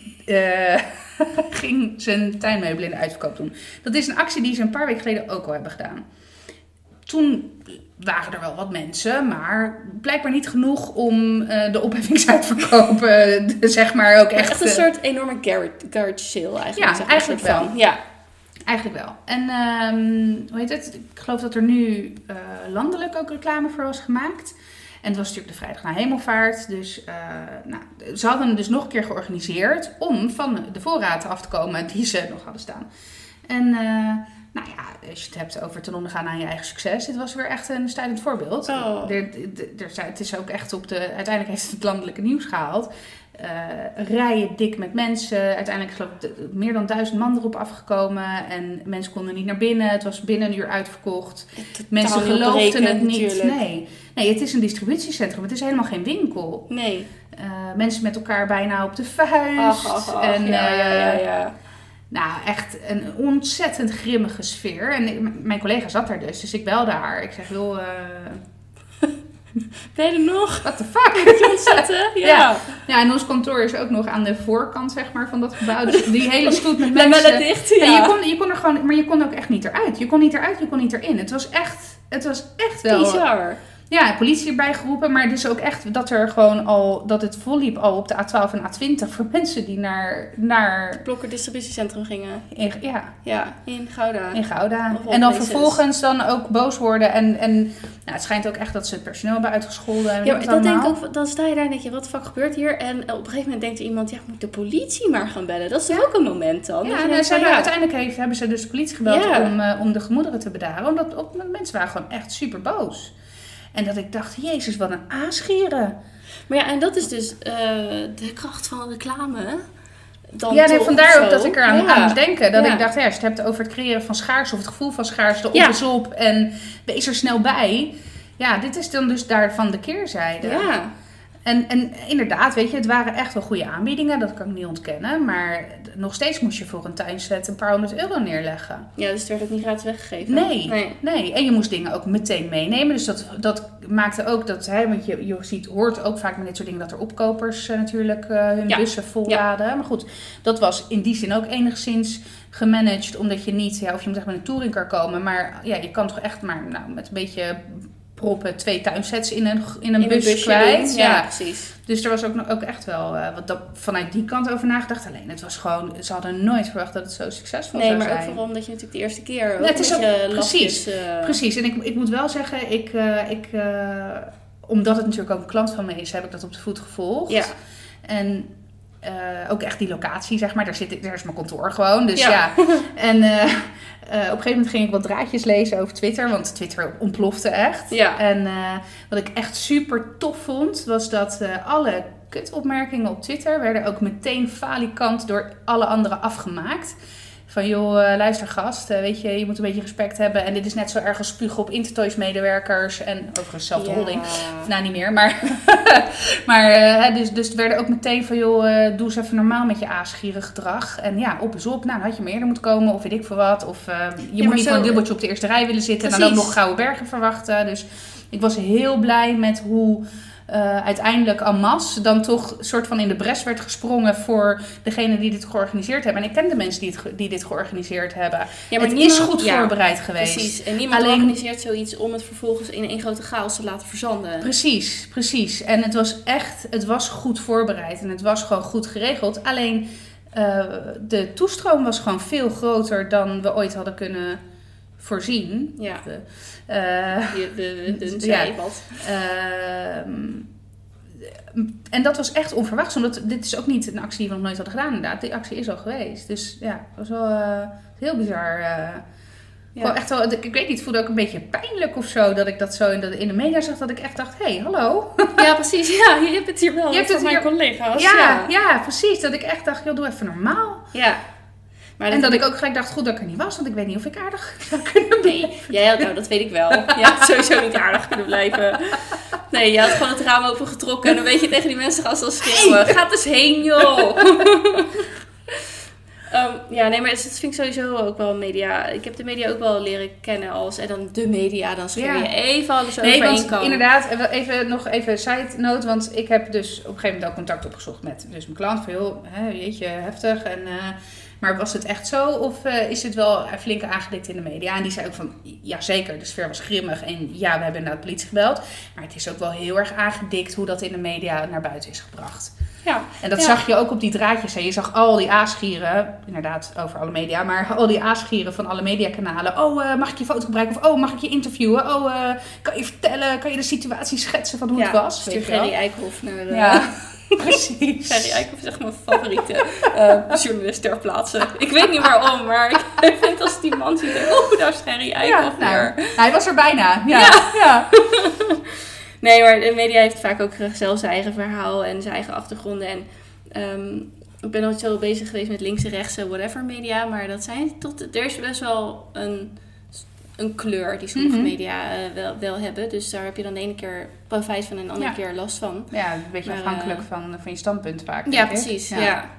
ging zijn tuinmeubelen in de uitverkoop doen. Dat is een actie die ze een paar weken geleden ook al hebben gedaan. Toen waren er wel wat mensen, maar blijkbaar niet genoeg om eh, de opheffingsuitverkoop, eh, zeg maar, ook Echt, echt... een eh, soort enorme garage, garage sale eigenlijk. Ja, eigenlijk van. wel. Ja. Eigenlijk wel. En ehm, hoe heet het? Ik geloof dat er nu landelijk ook reclame voor was gemaakt. En het was natuurlijk de vrijdag na hemelvaart. Dus nou, ze hadden het dus nog een keer georganiseerd om van de voorraad af te komen die ze nog hadden staan. En nou ja, als je het hebt over ten ondergaan aan je eigen succes, dit was weer echt een stuitend voorbeeld. Oh. Er, het is ook echt op de. Uiteindelijk heeft het het landelijke nieuws gehaald. Eh, rijen dik met mensen. Uiteindelijk geloof ik meer dan duizend man erop afgekomen. En mensen konden niet naar binnen. Het was binnen een uur uitverkocht. Mensen geloofden het niet. natuurlijk. Nee. nee, het is een distributiecentrum. Het is helemaal geen winkel. Nee. Eh, mensen met elkaar bijna op de vuist. Ach, ach, ach. en, ja, ja, ja, eh, ja. Nou, echt een ontzettend grimmige sfeer. En ik- mijn collega zat daar dus, dus ik belde haar. Ik zeg, joh, eh Ben je er nog? what the fuck? Moet je ontzetten? Ja. Ja. Ja, en ons kantoor is ook nog aan de voorkant, zeg maar, van dat gebouw. Dus die hele stoet met mensen. dicht, Ja, ja. je, kon, je kon er gewoon, maar je kon ook echt niet eruit. Je kon niet eruit, je kon niet erin. Het was echt, het was echt wel... Bizar. Ja, politie erbij geroepen, maar dus ook echt dat er gewoon al, dat het volliep al op de A12 en A20 voor mensen die naar, naar Blokker distributiecentrum gingen. in, ja, Ja, in Gouda. in Gouda. En dan places. vervolgens dan ook boos worden en, en nou, het schijnt ook echt dat ze het personeel hebben uitgescholden. En Ja, maar dat denk ik ook, dan sta je daar en denk je, wat fuck gebeurt hier? En op een gegeven moment denkt er iemand, ja, moet de politie maar gaan bellen. Dat is toch ook een moment dan? Ja, en denkt ja, uiteindelijk heeft, hebben ze dus de politie gebeld Ja. om, eh, om de gemoederen te bedaren. Omdat op, mensen waren gewoon echt super boos. En dat ik dacht, jezus, wat een aasgieren. Maar ja, en dat is dus eh, de kracht van reclame. Dan ja, nee, toch, vandaar of ook dat ik eraan Ja. aan moest denken. Dat Ja. ik dacht, ja, als je het hebt over het creëren van schaarste of het gevoel van schaarste, op Ja. is op en wees er snel bij. Ja, dit is dan dus daarvan de keerzijde. Ja, En, en inderdaad, weet je, het waren echt wel goede aanbiedingen, dat kan ik niet ontkennen. Maar nog steeds moest je voor een tuinset een paar honderd euro neerleggen. ja, dus het werd ook niet gratis weggegeven. Nee, nee. nee. En je moest dingen ook meteen meenemen. Dus dat, dat maakte ook dat, hè, want je, je ziet, hoort ook vaak met dit soort dingen dat er opkopers eh, natuurlijk eh, hun Ja. bussen volladen. Maar goed, dat was in die zin ook enigszins gemanaged, omdat je niet, ja, of je moet echt met een touringcar komen, maar ja, je kan toch echt maar nou, met een beetje proppen twee tuinsets in een, in een In bus busje kwijt. Ja. Ja, precies. Dus er was ook, nog- ook echt wel eh, wat dat, vanuit die kant over nagedacht. Alleen het was gewoon, ze hadden nooit verwacht dat het zo succesvol Nee, zou maar ook zijn. vooral omdat je natuurlijk de eerste keer Ja, het is ook- precies, eh, Precies, en ik, ik moet wel zeggen, ik, eh, ik, omdat het natuurlijk ook een klant van me is, heb ik dat op de voet gevolgd. Ja. En eh, ook echt die locatie, zeg maar, daar, zit ik, daar is mijn kantoor gewoon. Dus ja. Ja. En eh, eh, op een gegeven moment ging ik wat draadjes lezen over Twitter, want Twitter ontplofte echt. Ja. En wat ik echt super tof vond, was dat alle kutopmerkingen op Twitter werden ook meteen falikant door alle anderen afgemaakt. Van joh, eh, luister gast, eh, weet je, je moet een beetje respect hebben. En dit is net zo erg als spugen op Intertoys medewerkers. En overigens zelfde Ja. holding. Nou, niet meer, maar... maar eh, dus, dus het werden ook meteen van, joh, doe eens even normaal met je aasgierig gedrag. En ja, op is op. Nou, dan had je meer eerder moeten komen, of weet ik veel wat. Of je moet maar niet zo- voor een dubbeltje op de eerste rij willen zitten... en dan ook nog Gouden Bergen verwachten. Dus ik was heel blij met hoe... eh, uiteindelijk en masse dan toch soort van in de bres werd gesprongen voor degene die dit georganiseerd hebben. En ik ken de mensen die, het, die dit georganiseerd hebben. Ja, het is goed ja, voorbereid geweest. Precies. En niemand Alleen- organiseert zoiets om het vervolgens in één grote chaos te laten verzanden. Precies, precies. En het was echt, het was goed voorbereid en het was gewoon goed geregeld. Alleen eh, de toestroom was gewoon veel groter dan we ooit hadden kunnen voorzien. Ja. De, eh, De, de, de, Ja. Ehm, en dat was echt onverwachts, omdat dit is ook niet een actie die we nog nooit hadden gedaan inderdaad. Die actie is al geweest. Dus ja, dat was wel eh, heel bizar. eh. Ja. Echt wel, ik weet niet, het voelde ook een beetje pijnlijk of zo dat ik dat zo in de, in de media zag. Dat ik echt dacht, hé, hey, hallo. ja, precies. Ja, je hebt het hier wel Je hebt van het mijn hier- collega's. Ja, Ja. ja, precies. Dat ik echt dacht, joh, doe even normaal. Ja. Maar en dat ik ook gelijk dacht, goed dat ik er niet was, want ik weet niet of ik aardig zou kunnen blijven. Nee, jij had, nou dat weet ik wel. Je had sowieso niet aardig kunnen blijven. Nee, je had gewoon het raam opengetrokken en een beetje tegen die mensen gaan staan schreeuwen. Ga eens heen, joh! Ehm, ja, nee, maar dat vind ik sowieso ook wel media. Ik heb de media ook wel leren kennen als... En dan de media, dan schreeuw je even alles Nee, over want kant. inderdaad, even, nog even side note, want ik heb dus op een gegeven moment ook contact opgezocht met dus mijn klant. Van joh, jeetje, heftig. En, eh, maar was het echt zo of eh, is het wel flink aangedikt in de media? En die zei ook van, ja zeker, de sfeer was grimmig en ja, we hebben inderdaad politie gebeld. Maar het is ook wel heel erg aangedikt hoe dat in de media naar buiten is gebracht. Ja, En dat Ja. zag je ook op die draadjes. Hè. Je zag al die aasgieren, inderdaad over alle media, maar al die aasgieren van alle mediakanalen. Oh, eh, mag ik je foto gebruiken? Of oh, mag ik je interviewen? Oh, eh, kan je vertellen? Kan je de situatie schetsen van hoe ja. het was? Stuur? Gerry Eikhoff naar de... Ja, precies. Gerry Eikhoff is echt mijn favoriete eh, journalist ter plaatse. Ik weet niet waarom, maar ik vind als die man ziet, oeh, daar is Gerry Ja, Eikhoff nou, hij was er bijna. Ja, ja. Nee, maar de media heeft vaak ook zelf zijn eigen verhaal en zijn eigen achtergronden. En ehm, ik ben nooit zo bezig geweest met linkse, rechtse, whatever media. Maar dat zijn tot, er is best wel een, een kleur die sommige Mhm. media eh, wel, wel hebben. Dus daar heb je dan de ene keer profijt van en de andere Ja. keer last van. Ja, een beetje Maar, afhankelijk eh, van, van je standpunt vaak. Ja, precies. Ja.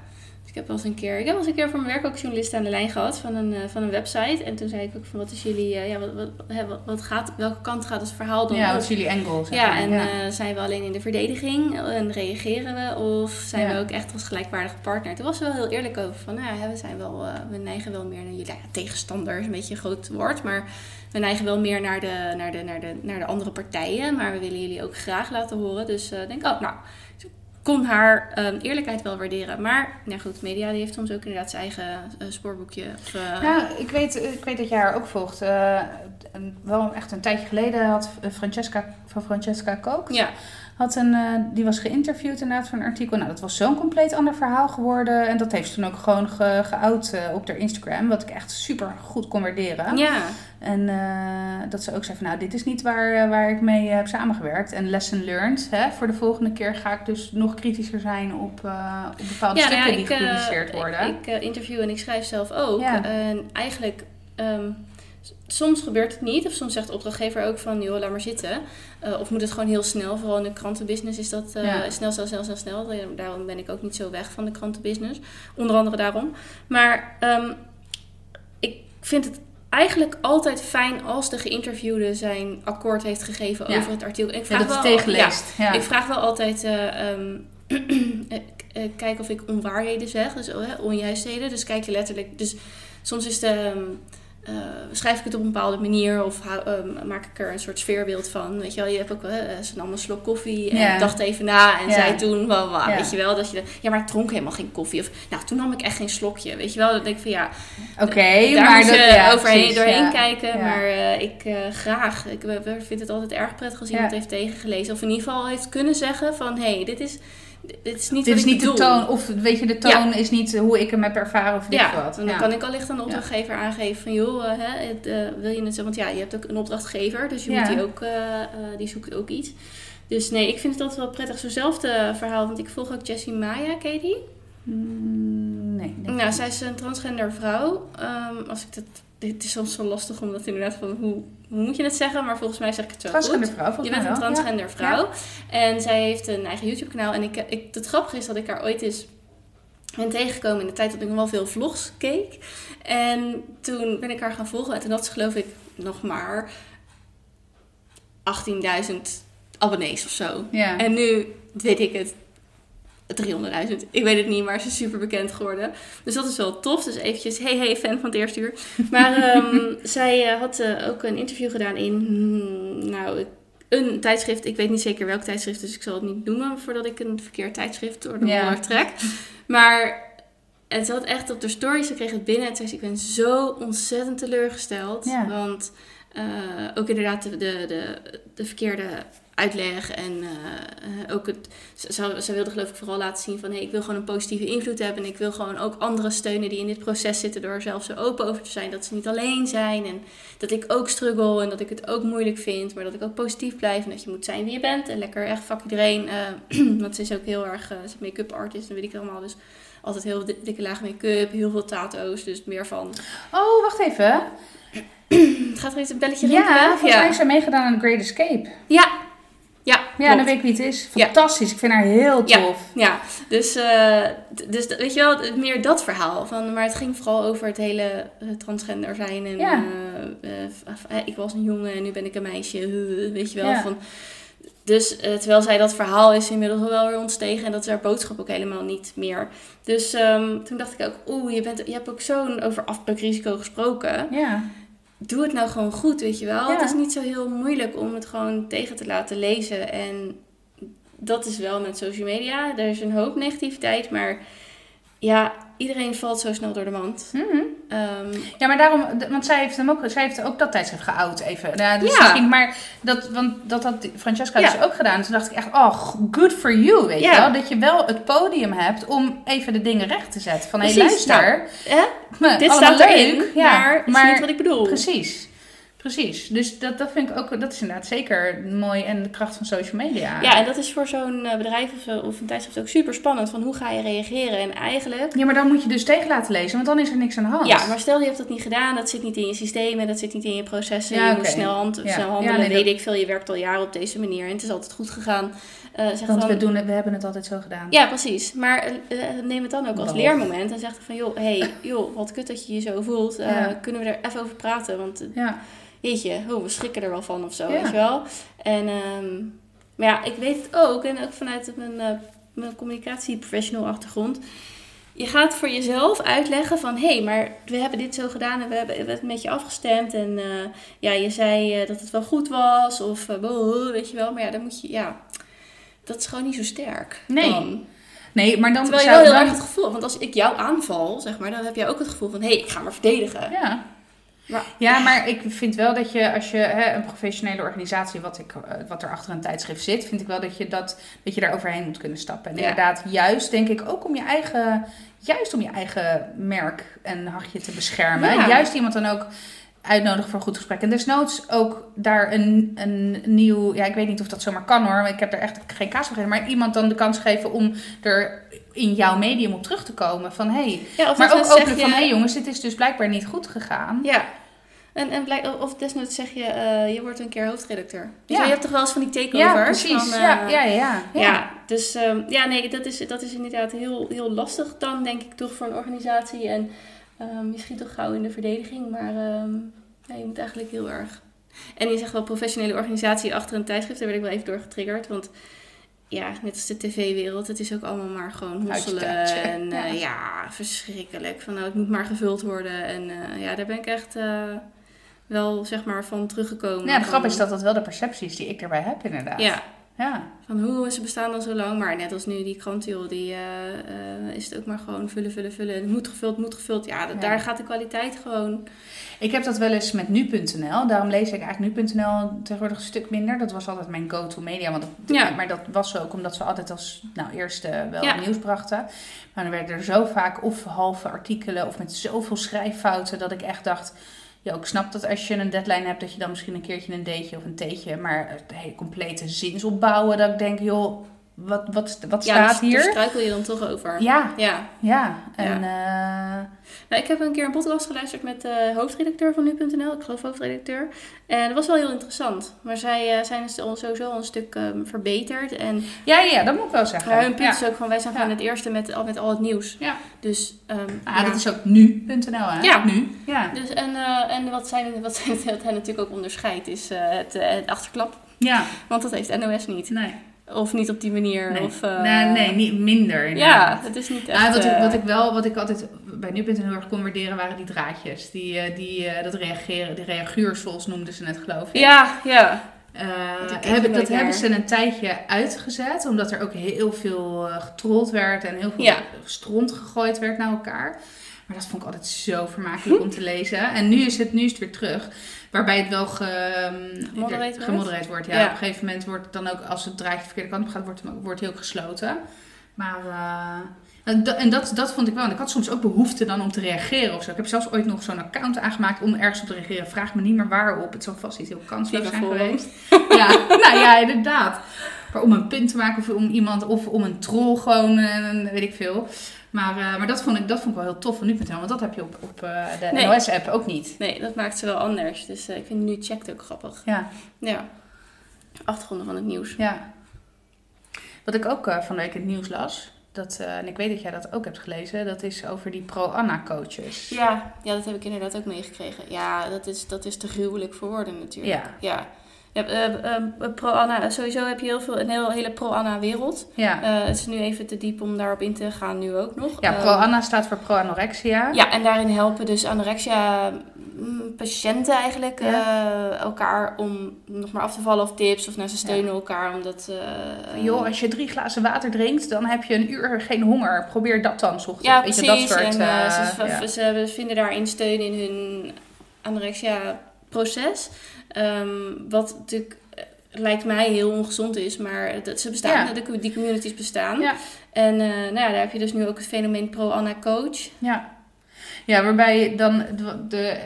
Ik heb wel eens een keer, ik heb wel eens een keer voor mijn werk ook journalisten aan de lijn gehad van een, eh, van een website. En toen zei ik ook van wat is jullie, eh, ja, wat, wat, wat, gaat, welke kant gaat het verhaal dan Ja, wat is jullie angle? zeg Ja, en ja. eh, zijn we alleen in de verdediging en reageren we? Of zijn Ja. we ook echt als gelijkwaardige partner? Toen was ze wel heel eerlijk over van, nou ja, we, zijn wel, we neigen wel meer naar jullie ja, tegenstander, is een beetje een groot woord, maar we neigen wel meer naar de, naar de, naar de, naar de andere partijen, maar we willen jullie ook graag laten horen. Dus ik denk, oh, nou, kon haar ehm, eerlijkheid wel waarderen. Maar, nou goed, media die heeft soms ook inderdaad zijn eigen eh, spoorboekje. Of, eh, Ja, ik weet, ik weet dat jij haar ook volgt. Eh, wel echt een tijdje geleden had Francesca van Francesca Kook. ja. Had een, eh, die was geïnterviewd inderdaad voor een artikel. Nou, dat was zo'n compleet ander verhaal geworden. En dat heeft ze toen ook gewoon ge, geout eh, op haar Instagram. Wat ik echt super goed kon waarderen. ja, En eh, dat ze ook zei van nou, dit is niet waar, waar ik mee heb samengewerkt. En lesson learned. Hè? Voor de volgende keer ga ik dus nog kritischer zijn op, op bepaalde Ja, nou stukken ja, die ik, gepubliceerd worden. Ik, eh, interview en ik schrijf zelf ook. Ja. En eigenlijk, ehm, soms gebeurt het niet. Of soms zegt de opdrachtgever ook van, joh, laat maar zitten. Eh, of moet het gewoon heel snel. Vooral in de krantenbusiness is dat eh, Ja. snel, snel, snel, snel, snel. Eh, Daarom ben ik ook niet zo weg van de krantenbusiness. Onder andere daarom. Maar ehm, ik vind het eigenlijk altijd fijn als de geïnterviewde zijn akkoord heeft gegeven Ja. over het artikel. Ik ja, vraag dat het wel, ja, tegenleest. Ja, ik vraag wel altijd, eh, ehm, eh, eh, kijk of ik onwaarheden zeg, dus eh, onjuistheden. Dus kijk je letterlijk, dus soms is de, ehm, eh, schrijf ik het op een bepaalde manier of ehm, maak ik er een soort sfeerbeeld van. Weet je wel, je hebt ook ze nam een slok koffie en dacht even na en zei toen wel, Ja. weet je wel, dat je, ja, maar ik dronk helemaal geen koffie. Of, nou, toen nam ik echt geen slokje, weet je wel. Dan denk ik van, ja, Oké, daar maar moet dat, je ja, overheen, precies, doorheen ja. kijken. Maar eh, ik eh, graag, ik eh, vind het altijd erg prettig als iemand heeft tegengelezen. Of in ieder geval heeft kunnen zeggen van, hé, hey, dit is... Dit is niet Dit is niet de toon, of weet je, de toon is niet hoe ik hem heb ervaren of dit Ja, wat. en dan Ja. kan ik allicht aan de opdrachtgever aangeven van joh, eh, hè, het, eh, wil je het zo? Want ja, je hebt ook een opdrachtgever, dus je moet die ook, eh, eh, die zoekt ook iets. Dus nee, ik vind het altijd wel prettig, zo'nzelfde verhaal, want ik volg ook Jessie Maya? Mm, nee. denk Nou, zij is een transgender vrouw. Ehm, als ik dat, dit is soms zo lastig om dat inderdaad van hoe, hoe moet je het zeggen, maar volgens mij zeg ik het zo Transgender goed. vrouw, volgens Je bent een wel. Ja. transgender vrouw. En zij heeft een eigen YouTube-kanaal. En ik, ik, het grappige is dat ik haar ooit eens ben tegengekomen in de tijd dat ik nog wel veel vlogs keek. En toen ben ik haar gaan volgen. En toen had ze geloof ik nog maar 18.000 abonnees of zo. Ja. En nu weet ik het. 300.000. Ik weet het niet, maar ze is super bekend geworden. Dus dat is wel tof. Dus eventjes, hey hey, fan van het eerste uur. Maar ehm, zij eh, had eh, ook een interview gedaan in, hmm, nou, een tijdschrift. Ik weet niet zeker welk tijdschrift, dus ik zal het niet noemen voordat ik een verkeerd tijdschrift door de Ja. trek. Maar het zat echt op de story. Ze kreeg het binnen en zei ze, ik ben zo ontzettend teleurgesteld. Ja. Want eh, ook inderdaad de, de, de, de verkeerde uitleg en eh, ook het, ze, ze- ze wilde geloof ik vooral laten zien van hey, ik wil gewoon een positieve invloed hebben en ik wil gewoon ook anderen steunen die in dit proces zitten door er zelf zo open over te zijn dat ze niet alleen zijn en dat ik ook struggle en dat ik het ook moeilijk vind, maar dat ik ook positief blijf en dat je moet zijn wie je bent en lekker echt fuck iedereen, eh, want ze is ook heel erg, eh, ze make-up artist en weet ik allemaal, dus altijd heel di- dikke laag make-up, heel veel tato's, dus meer van, Oh, wacht even. gaat er iets een belletje rinkelen? Ja, volgens mij is zij meegedaan aan Great Escape. ja, ja, Ja, klopt. dan weet ik wie het is. Ja. Fantastisch. Ik vind haar heel tof. Ja, dus, eh, dus weet je wel, meer dat verhaal. Van, maar het ging vooral over het hele eh, transgender zijn. En Ja. eh, ik was een jongen en nu ben ik een meisje. weet je wel. Van, dus terwijl zij dat verhaal is inmiddels wel weer ontstegen. En dat is haar boodschap ook helemaal niet meer. Dus ehm, toen dacht ik ook, oeh, je, bent, je hebt ook zo'n over afbreukrisico gesproken. Ja. Doe het nou gewoon goed, weet je wel. Ja. Het is niet zo heel moeilijk om het gewoon tegen te laten lezen. En dat is wel met social media. Er is een hoop negativiteit, maar ja, iedereen valt zo snel door de mand. Mhm. Ehm, Ja, maar daarom, want zij heeft hem ook, zij heeft ook dat tijdschrift geout even. Ja, dus Ja. misschien, maar dat, want dat had Francesca Ja. dus ook gedaan. Toen dacht ik echt, oh, good for you, weet Ja. je wel. Dat je wel het podium hebt om even de dingen recht te zetten. Van, hé, hey, Nou, luister, hè? me, Dit staat leuk, erin, maar dat is niet wat ik bedoel. Precies. Precies. Dus dat, dat vind ik ook, dat is inderdaad zeker mooi en de kracht van social media. Ja, en dat is voor zo'n eh, bedrijf of, of een tijdschrift ook super spannend. Van hoe ga je reageren? En eigenlijk Ja, maar dan moet je dus tegen laten lezen, want dan is er niks aan de hand. Ja, maar stel je hebt dat niet gedaan, dat zit niet in je systemen, dat zit niet in je processen. Ja, je moet snel, hand, Ja. snel Ja, handelen, nee, weet dat- ik veel. Je werkt al jaren op deze manier en het is altijd goed gegaan. Eh, zeg Want dan, we, doen het, we hebben het altijd zo gedaan. Ja, precies. Maar eh, neem het dan ook als leermoment en zeg dan van, joh, hey, joh, wat kut dat je je zo voelt. Ja. Kunnen we er even over praten? Want Ja. Jeetje, oh, we schrikken er wel van of zo, Ja. weet je wel. En, ehm, maar ja, ik weet het ook, en ook vanuit mijn, mijn communicatieprofessional achtergrond. Je gaat voor jezelf uitleggen van, hé, hey, maar we hebben dit zo gedaan en we hebben het met je afgestemd. En eh, ja, je zei eh, dat het wel goed was of boh, weet je wel. Maar ja, dan moet je, ja, dat is gewoon niet zo sterk. Nee. dan. Nee, maar dan Terwijl je wel heel erg het gevoel, want als ik jou aanval, zeg maar, dan heb jij ook het gevoel van, hé, hey, ik ga maar verdedigen. Ja. Ja, maar ik vind wel dat je, als je hè, een professionele organisatie, wat, ik, eh, wat er achter een tijdschrift zit, vind ik wel dat je, dat, dat je daar overheen moet kunnen stappen. En Ja. inderdaad, juist denk ik ook om je eigen, juist om je eigen merk en hachje te beschermen. Ja. Juist iemand dan ook uitnodigen voor een goed gesprek. En desnoods ook daar een, een nieuw, ja, ik weet niet of dat zomaar kan hoor, ik heb er echt geen kaas van gegeven, maar iemand dan de kans geven om er in jouw medium op terug te komen van hey, Ja, maar ook openlijk van hé hey jongens, dit is dus blijkbaar niet goed gegaan. Ja. En, en blijk, of desnoods zeg je, eh, je wordt een keer hoofdredacteur. Je Ja. je hebt toch wel eens van die takeovers? Ja, precies. Van, eh, ja, ja, ja, ja. ja. dus ehm, ja, nee, dat is, dat is inderdaad heel, heel lastig dan, denk ik, toch voor een organisatie. En ehm, je schiet toch gauw in de verdediging, maar ehm, ja, je moet eigenlijk heel erg... En je zegt wel professionele organisatie achter een tijdschrift, daar werd ik wel even door getriggerd. Want ja, net als de tv-wereld, het is ook allemaal maar gewoon hosselen. En ja. ja. ja, verschrikkelijk. Van nou, het moet maar gevuld worden. En eh, ja, daar ben ik echt eh, wel zeg maar van teruggekomen. Ja, de grap is dat dat wel de perceptie is die ik erbij heb inderdaad. Ja, Ja, van hoe ze bestaan al zo lang. Maar net als nu die krant, joh, die eh, eh, is het ook maar gewoon vullen, vullen, vullen. Het moet gevuld, moet gevuld. Ja, dat, Ja. daar gaat de kwaliteit gewoon... Ik heb dat wel eens met nu.nl. Daarom lees ik eigenlijk nu.nl tegenwoordig een stuk minder. Dat was altijd mijn go-to media. Want dat, Ja. Maar dat was ook omdat ze altijd als nou, eerste wel Ja. nieuws brachten. Maar dan werden er zo vaak of halve artikelen of met zoveel schrijffouten dat ik echt dacht... Ja, ik snap dat als je een deadline hebt dat je dan misschien een keertje een deetje of een theetje... maar het hele complete zinsopbouwen dat ik denk, joh, wat, wat, wat Ja, staat dus- daar hier? struikel je dan toch over. Ja, Ja. ja. En eh, Nou, ik heb een keer een podcast geluisterd met de hoofdredacteur van nu.nl. Ik geloof hoofdredacteur. En dat was wel heel interessant. Maar zij eh, zijn dus sowieso al een stuk ehm, verbeterd. En ja, ja, dat moet ik wel zeggen. hun punt ja. is ook van, wij zijn Ja. gewoon het eerste met, al, met al het nieuws. Ja. Dus, ehm, Ah, ja. dat is ook nu.nl, hè? Ja. Nu. Ja. Dus, en eh, en wat, zij, wat, zij, wat hen natuurlijk ook onderscheidt is eh, het, eh, het achterklap. Ja. Want dat heeft NOS niet. Nee. Of niet op die manier. Nee. Of, eh, nee, nee, niet minder. Ja, het is niet echt... Nou, wat, ik, eh, wat ik wel, wat ik altijd bij nu.nl heel erg kon waarderen, waren die draadjes. Die, eh, die, eh, dat reageren, de reaguursels noemden ze net, geloof ik. Ja, ja. Eh, hebben, dat hebben ze een tijdje uitgezet, omdat er ook heel veel eh, getrold werd en heel veel Ja. stront gegooid werd naar elkaar. Maar dat vond ik altijd zo vermakelijk om te lezen. En nu is het, nu is het weer terug. Waarbij het wel ge, ehm, Gemodereerd wordt? gemodereerd wordt. Ja. Ja. Op een gegeven moment wordt het dan ook, als het draadje de verkeerde kant op gaat, wordt, het- wordt ook gesloten. Maar eh, en dat, en dat, dat vond ik wel. En ik had soms ook behoefte dan om te reageren of zo. Ik heb zelfs ooit nog zo'n account aangemaakt om ergens op te reageren. Vraag me niet meer waarop. Het zal vast iets heel kansloos zijn geweest. Ja, nou ja, inderdaad. Maar om een punt te maken of om iemand of om een troll gewoon, eh, weet ik veel. Maar, eh, maar dat, vond ik, dat vond ik wel heel tof van nu.nl, want dat heb je op, op eh, de Nee. NOS-app ook niet. Nee, dat maakt ze wel anders. Dus eh, ik vind nu checkt ook grappig. Ja, Ja. Achtergronden van het nieuws. ja. Wat ik ook van de week in het nieuws las, dat, en ik weet dat jij dat ook hebt gelezen, dat is over die pro-Anna-coaches. Ja, ja, dat heb ik inderdaad ook meegekregen. Ja, dat is, dat is te gruwelijk voor woorden natuurlijk. Ja. ja. Hebt, eh, eh, pro-Anna, sowieso heb je heel veel, een heel, hele pro-Anna-wereld. Ja, Eh, het is nu even te diep om daarop in te gaan, nu ook nog. ja Eh, pro-Anna staat voor pro-anorexia. Ja, en daarin helpen dus anorexia mm, patiënten eigenlijk eh, elkaar om nog maar af te vallen of tips of naar ze steunen elkaar omdat eh, Joh, als je drie glazen water drinkt, dan heb je een uur geen honger. Probeer dat dan, ochtends. ja precies je, dat soort... en eh, eh, ze, ja. ze vinden daarin steun in hun anorexia proces Ehm, wat natuurlijk eh, lijkt mij heel ongezond is maar dat ze bestaan Ja. de, die communities bestaan Ja. en eh, nou ja, daar heb je dus nu ook het fenomeen pro-Anna coach Ja. ja, waarbij dan de, de,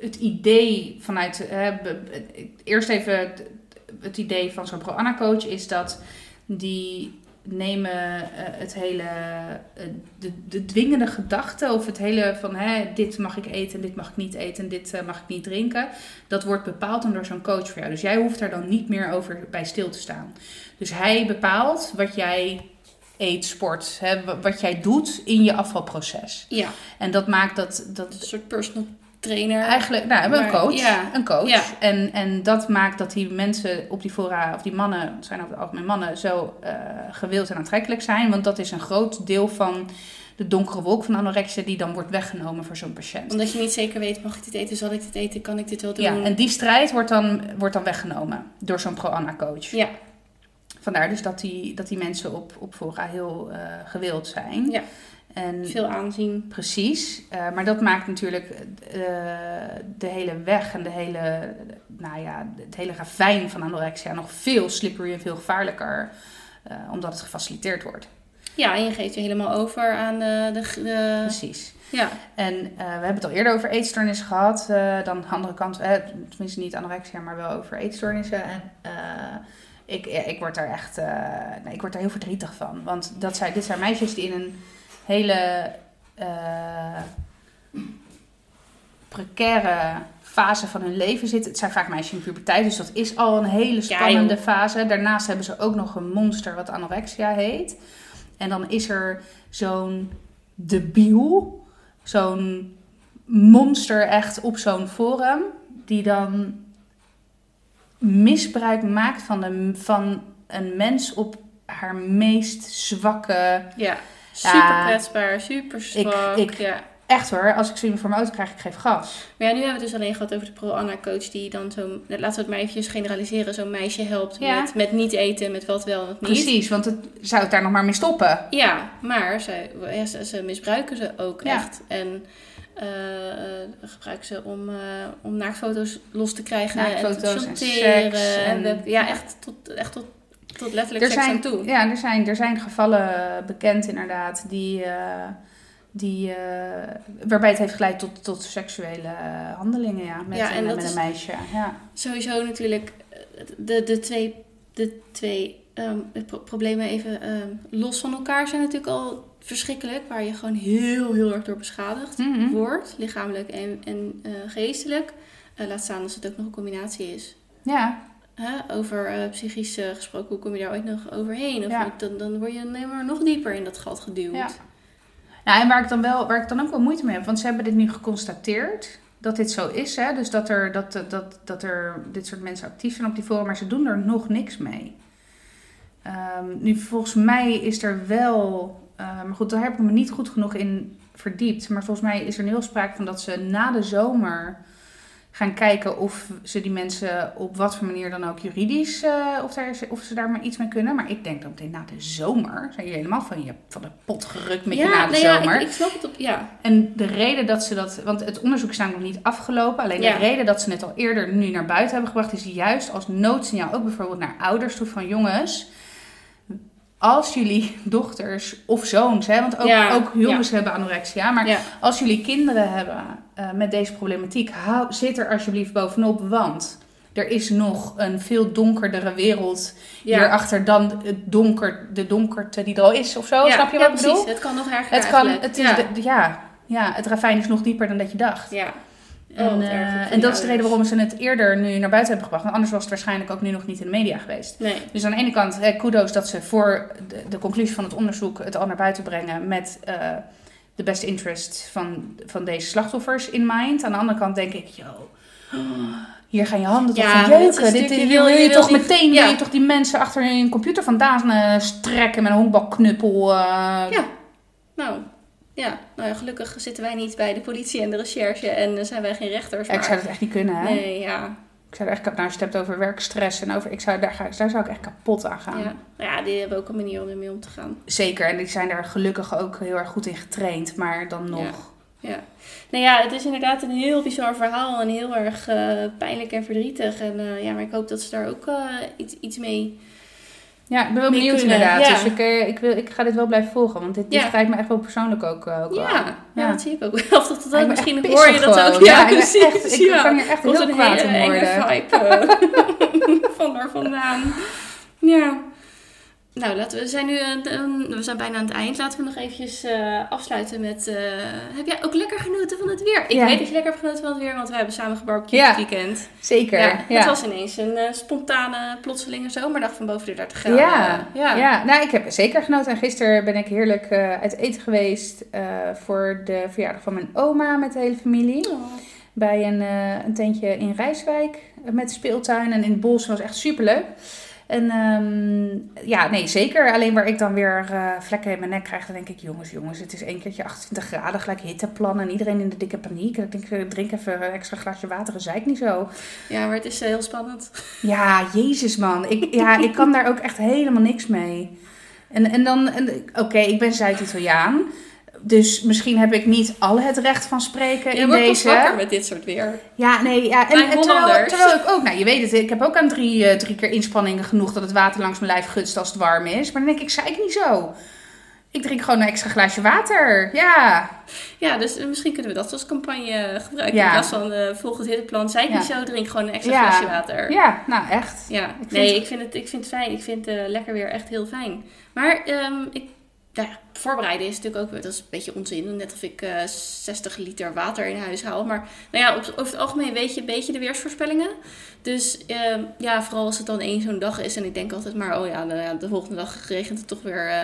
het idee vanuit... eh, be- be- eerst even het, het idee van zo'n pro-Anna-coach is dat die nemen eh, het hele... eh, de, de dwingende gedachte of het hele van... Hè, dit mag ik eten, dit mag ik niet eten, dit eh, mag ik niet drinken. Dat wordt bepaald door zo'n coach voor jou. Dus jij hoeft daar dan niet meer over bij stil te staan. Dus hij bepaalt wat jij eet, sport, hè, wa- wat jij doet in je afvalproces. ja, En dat maakt dat, een dat soort personal trainer eigenlijk, nou, hebben een Maar, coach, ja. een coach. Ja. En, en dat maakt dat die mensen op die fora, of die mannen, het zijn over het algemeen mannen, zo eh, gewild en aantrekkelijk zijn. Want dat is een groot deel van de donkere wolk van anorexia die dan wordt weggenomen voor zo'n patiënt. Omdat je niet zeker weet, mag ik dit eten, zal ik dit eten, kan ik dit wel doen? Ja, en die strijd wordt dan, wordt dan weggenomen door zo'n pro-Anna-coach. Ja. Vandaar dus dat die, dat die mensen op, op fora heel eh, gewild zijn. Ja. En veel aanzien. Precies, eh, maar dat maakt natuurlijk eh, de hele weg en de hele, nou ja, het hele ravijn van anorexia nog veel slippery en veel gevaarlijker, eh, omdat het gefaciliteerd wordt. Ja, en je geeft je helemaal over aan de... de, de- Precies. ja. En we hebben het al eerder over eetstoornissen gehad, eh, dan de andere kant, eh, tenminste niet anorexia, maar wel over eetstoornissen. En ik, ik word daar echt, nee, ik word daar heel verdrietig van, want dat zijn, dit zijn meisjes die in een hele eh, precaire fase van hun leven zitten. Het zijn vaak meisjes in puberteit, dus dat is al een hele spannende fase. Daarnaast hebben ze ook nog een monster wat anorexia heet. En dan is er zo'n debiel, zo'n monster echt op zo'n forum, die dan misbruik maakt van, de, van een mens op haar meest zwakke. Ja, super kwetsbaar, super zwak. ik- ja. Echt hoor, als ik zo iemand voor mijn auto krijg, ik geef gas. Maar ja, nu hebben we het dus alleen gehad over de pro-Anna-coach die dan zo, laten we het maar eventjes generaliseren, zo'n meisje helpt Ja. met, met niet eten, met wat wel en wat niet. Precies, want het zou het daar nog maar mee stoppen. Ja, maar ja, ze, ze misbruiken ze ook echt. En eh, eh, gebruiken ze om, eh om naakfoto's los te krijgen en te Naaktfoto's en seks en- web- ja, echt tot, echt tot, tot letterlijk Er zijn, toe. ja, er zijn, er zijn gevallen bekend inderdaad die, eh, die, eh, waarbij het heeft geleid tot, tot seksuele eh, handelingen ja, met, Ja, en met een meisje. Ja. Sowieso natuurlijk de, de twee, de twee ehm, pro- problemen even ehm, los van elkaar zijn natuurlijk al verschrikkelijk. Waar je gewoon heel, heel erg door beschadigd Mhm. wordt. Lichamelijk en, en geestelijk. Laat staan als het ook nog een combinatie is. ja, Hè, over eh, psychisch eh, gesproken, hoe kom je daar ooit nog overheen? Of Ja. moet- dan, dan word je alleen maar nog dieper in dat gat geduwd. Ja. Nou, en waar ik, dan wel, waar ik dan ook wel moeite mee heb, want ze hebben dit nu geconstateerd dat dit zo is. Hè? Dus dat er, dat, dat, dat er dit soort mensen actief zijn op die forum, maar ze doen er nog niks mee. Ehm, nu, volgens mij is er wel, eh, maar goed, daar heb ik me niet goed genoeg in verdiept. Maar volgens mij is er nu heel sprake van dat ze na de zomer gaan kijken of ze die mensen op wat voor manier dan ook juridisch, eh, of, daar, of ze daar maar iets mee kunnen. Maar ik denk dan meteen na de zomer zijn jullie helemaal van, je, van de pot gerukt met je na de nee, ja, zomer. ik, ik snap het op. Ja, En de reden dat ze dat, want het onderzoek is namelijk nog niet afgelopen. Alleen Ja. de reden dat ze het al eerder nu naar buiten hebben gebracht, is juist als noodsignaal ook bijvoorbeeld naar ouders toe van jongens. Als jullie dochters of zoons, hè, want ook, Ja, ook jongens hebben anorexia, maar ja. als jullie kinderen hebben eh, met deze problematiek, hou, zit er alsjeblieft bovenop, want er is nog een veel donkerdere wereld hierachter dan het donker, de donkerte die er al is of zo. Snap je wat ik bedoel? precies. Het kan nog erger Het kan, het is de- ja, ja, het ravijn is nog dieper dan dat je dacht. ja. Oh, En, eh, erg en dat is de reden waarom ze het eerder nu naar buiten hebben gebracht. Want anders was het waarschijnlijk ook nu nog niet in de media geweest. Nee. Dus aan de ene kant, eh, kudos dat ze voor de, de conclusie van het onderzoek het al naar buiten brengen met eh, de best interest van, van deze slachtoffers in mind. Aan de andere kant denk ik, yo, hier gaan je handen toch Ja, van jeuken. Dit, je wil- je, toch die- meteen, ja. wil je toch die mensen achter hun computer vandaan eh, strekken met een honkbalknuppel. eh. Ja. Nou, ja. Nou ja, gelukkig zitten wij niet bij de politie en de recherche en eh, zijn wij geen rechters. Ja, ik maar- zou dat echt niet kunnen, hè? Nee, ja. Ik zou er echt, nou, als je het hebt over werkstress en over, ik zou, daar, ga- daar zou ik echt kapot aan gaan. ja. Nou ja, die hebben ook een manier om ermee om te gaan. Zeker, en die zijn daar gelukkig ook heel erg goed in getraind, maar dan nog. Ja. Nou ja, het is inderdaad een heel bizar verhaal en heel erg eh, pijnlijk en verdrietig. En eh, ja, maar ik hoop dat ze daar ook eh, iets, iets mee... Ja, ik ben wel benieuwd kunnen, inderdaad. ja. Dus ik, eh, ik, wil, ik ga dit wel blijven volgen, want dit, dit Ja. me echt wel persoonlijk ook, eh, ook wel Ja, aan. ja, dat zie ik ook wel. Of dat, dat Ik misschien hoor je dat ook. Ja, ik precies. echt- ik kan hier echt heel kwaad om worden. vibe eh, van daar vandaan. Ja. Nou, laten we, we zijn nu we zijn bijna aan het eind. Laten we nog eventjes eh, afsluiten met... eh, heb jij ook lekker genoten van het weer? Ik Ja. weet dat je lekker hebt genoten van het weer, want we hebben samen gebarbecued Ja. dit weekend. Zeker, Ja, ja. Het was ineens een eh, spontane, plotselinge zomerdag van boven de 30 graden. Ja, ja. ja. nou ik heb zeker genoten. En gisteren ben ik heerlijk uit eten geweest voor de verjaardag van mijn oma met de hele familie. Oh. Bij een, een tentje in Rijswijk met speeltuin en in het bos. Dat was echt superleuk. En ehm, ja, nee, zeker. Alleen waar ik dan weer eh, vlekken in mijn nek krijg, dan denk ik, jongens, jongens, het is één keertje 28 graden, gelijk hitteplan en iedereen in de dikke paniek. En ik denk, eh, drink even een extra glasje water, en zei ik niet zo. ja, maar het is eh, heel spannend. Ja, jezus man. Ik, ja, ik kan daar ook echt helemaal niks mee. En, en dan, en, oké, ik ben Zuid-Italiaan. Dus misschien heb ik niet al het recht van spreken Je in wordt deze. wakker met dit soort weer. Ja, nee, ja. En, Wij en terwijl, terwijl ik ook, nou je weet het, ik heb ook aan drie, eh, drie keer inspanningen genoeg dat het water langs mijn lijf gutst als het warm is. Maar dan denk ik, zei ik niet zo. Ik drink gewoon een extra glaasje water. Ja. Ja, dus misschien kunnen we dat als campagne gebruiken. Ja. In plaats van volg het hitteplan. Zij niet Ja. zo, drink gewoon een extra Ja. glasje water. Ja, nou echt. Ja, vind nee, het- ik vind het, ik vind het fijn. Ik vind eh, lekker weer echt heel fijn. Maar ehm, ik, nou ja, voorbereiden is natuurlijk ook weer, dat is een beetje onzin. Net of ik eh 60 liter water in huis haal. Maar nou ja, op, over het algemeen weet je een beetje de weersvoorspellingen. Dus ehm, ja, vooral als het dan één zo'n dag is. En ik denk altijd maar, oh ja, nou ja, de volgende dag regent het toch weer. eh,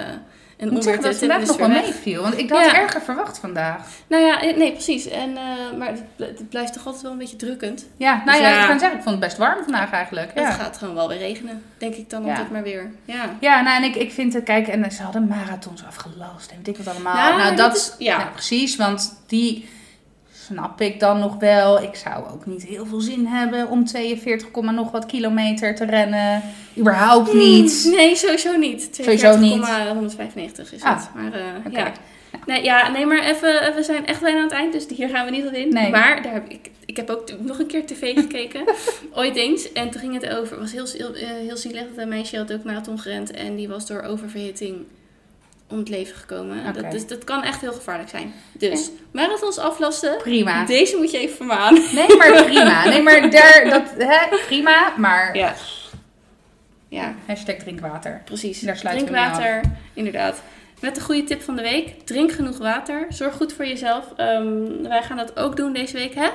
En Ik moet zeggen dat het vandaag nog wel meeviel. Want ik had Ja. erger verwacht vandaag. Nou ja, eh, nee, precies. En, eh, maar het, bl- het blijft toch altijd wel een beetje drukkend. Ja, nou Dus ja, ja. ik kan zeggen, ik vond het best warm vandaag eigenlijk. Het gaat gewoon wel weer regenen, denk ik dan altijd maar weer. Ja. ja nou en ik, ik vind het, kijk, en ze hadden marathons en weet ik wat allemaal. Ja, nou, dat, is- ja. nou, precies, want die snap ik dan nog wel. Ik zou ook niet heel veel zin hebben om 42, komma nog wat kilometer te rennen. Überhaupt niet. Nee, sowieso niet. Sowieso niet. 195 is Ah, het. Maar eh, ja. Nee, ja, nee, maar even, we zijn echt bijna aan het eind, dus hier gaan we niet op in. Nee. Maar daar heb ik, ik heb ook nog een keer tv gekeken, ooit eens. En toen ging het over, het was heel, heel, eh, heel zielig, dat een meisje had ook marathon gerend. En die was door oververhitting om het leven gekomen. Dat, dus, dat kan echt heel gevaarlijk zijn. Dus, marathons aflasten, Prima. deze moet je even vermanen. Nee, maar prima. Nee, maar daar, dat, hè, prima. Maar Ja. Ja. hashtag drinkwater. Precies. Daar sluiten Drink we mee water, inderdaad. Met de goede tip van de week. Drink genoeg water. Zorg goed voor jezelf. Ehm, wij gaan dat ook doen deze week, hè?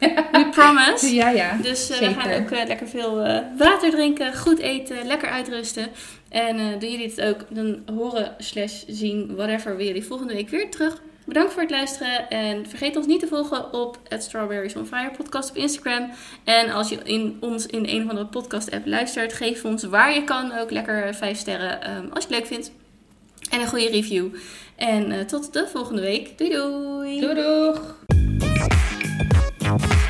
We promise. Ja, ja. Dus eh, we gaan ook eh, lekker veel eh, water drinken, goed eten, lekker uitrusten. En doen jullie het ook, dan horen slash zien, whatever, we jullie volgende week weer terug. Bedankt voor het luisteren en vergeet ons niet te volgen op het Strawberries on Fire podcast op Instagram. En als je in, ons in een of andere podcast app luistert, geef ons waar je kan ook lekker 5 sterren ehm, als je het leuk vindt. En een goede review. En tot de volgende week. Doei doei! Doei doeg. Bye.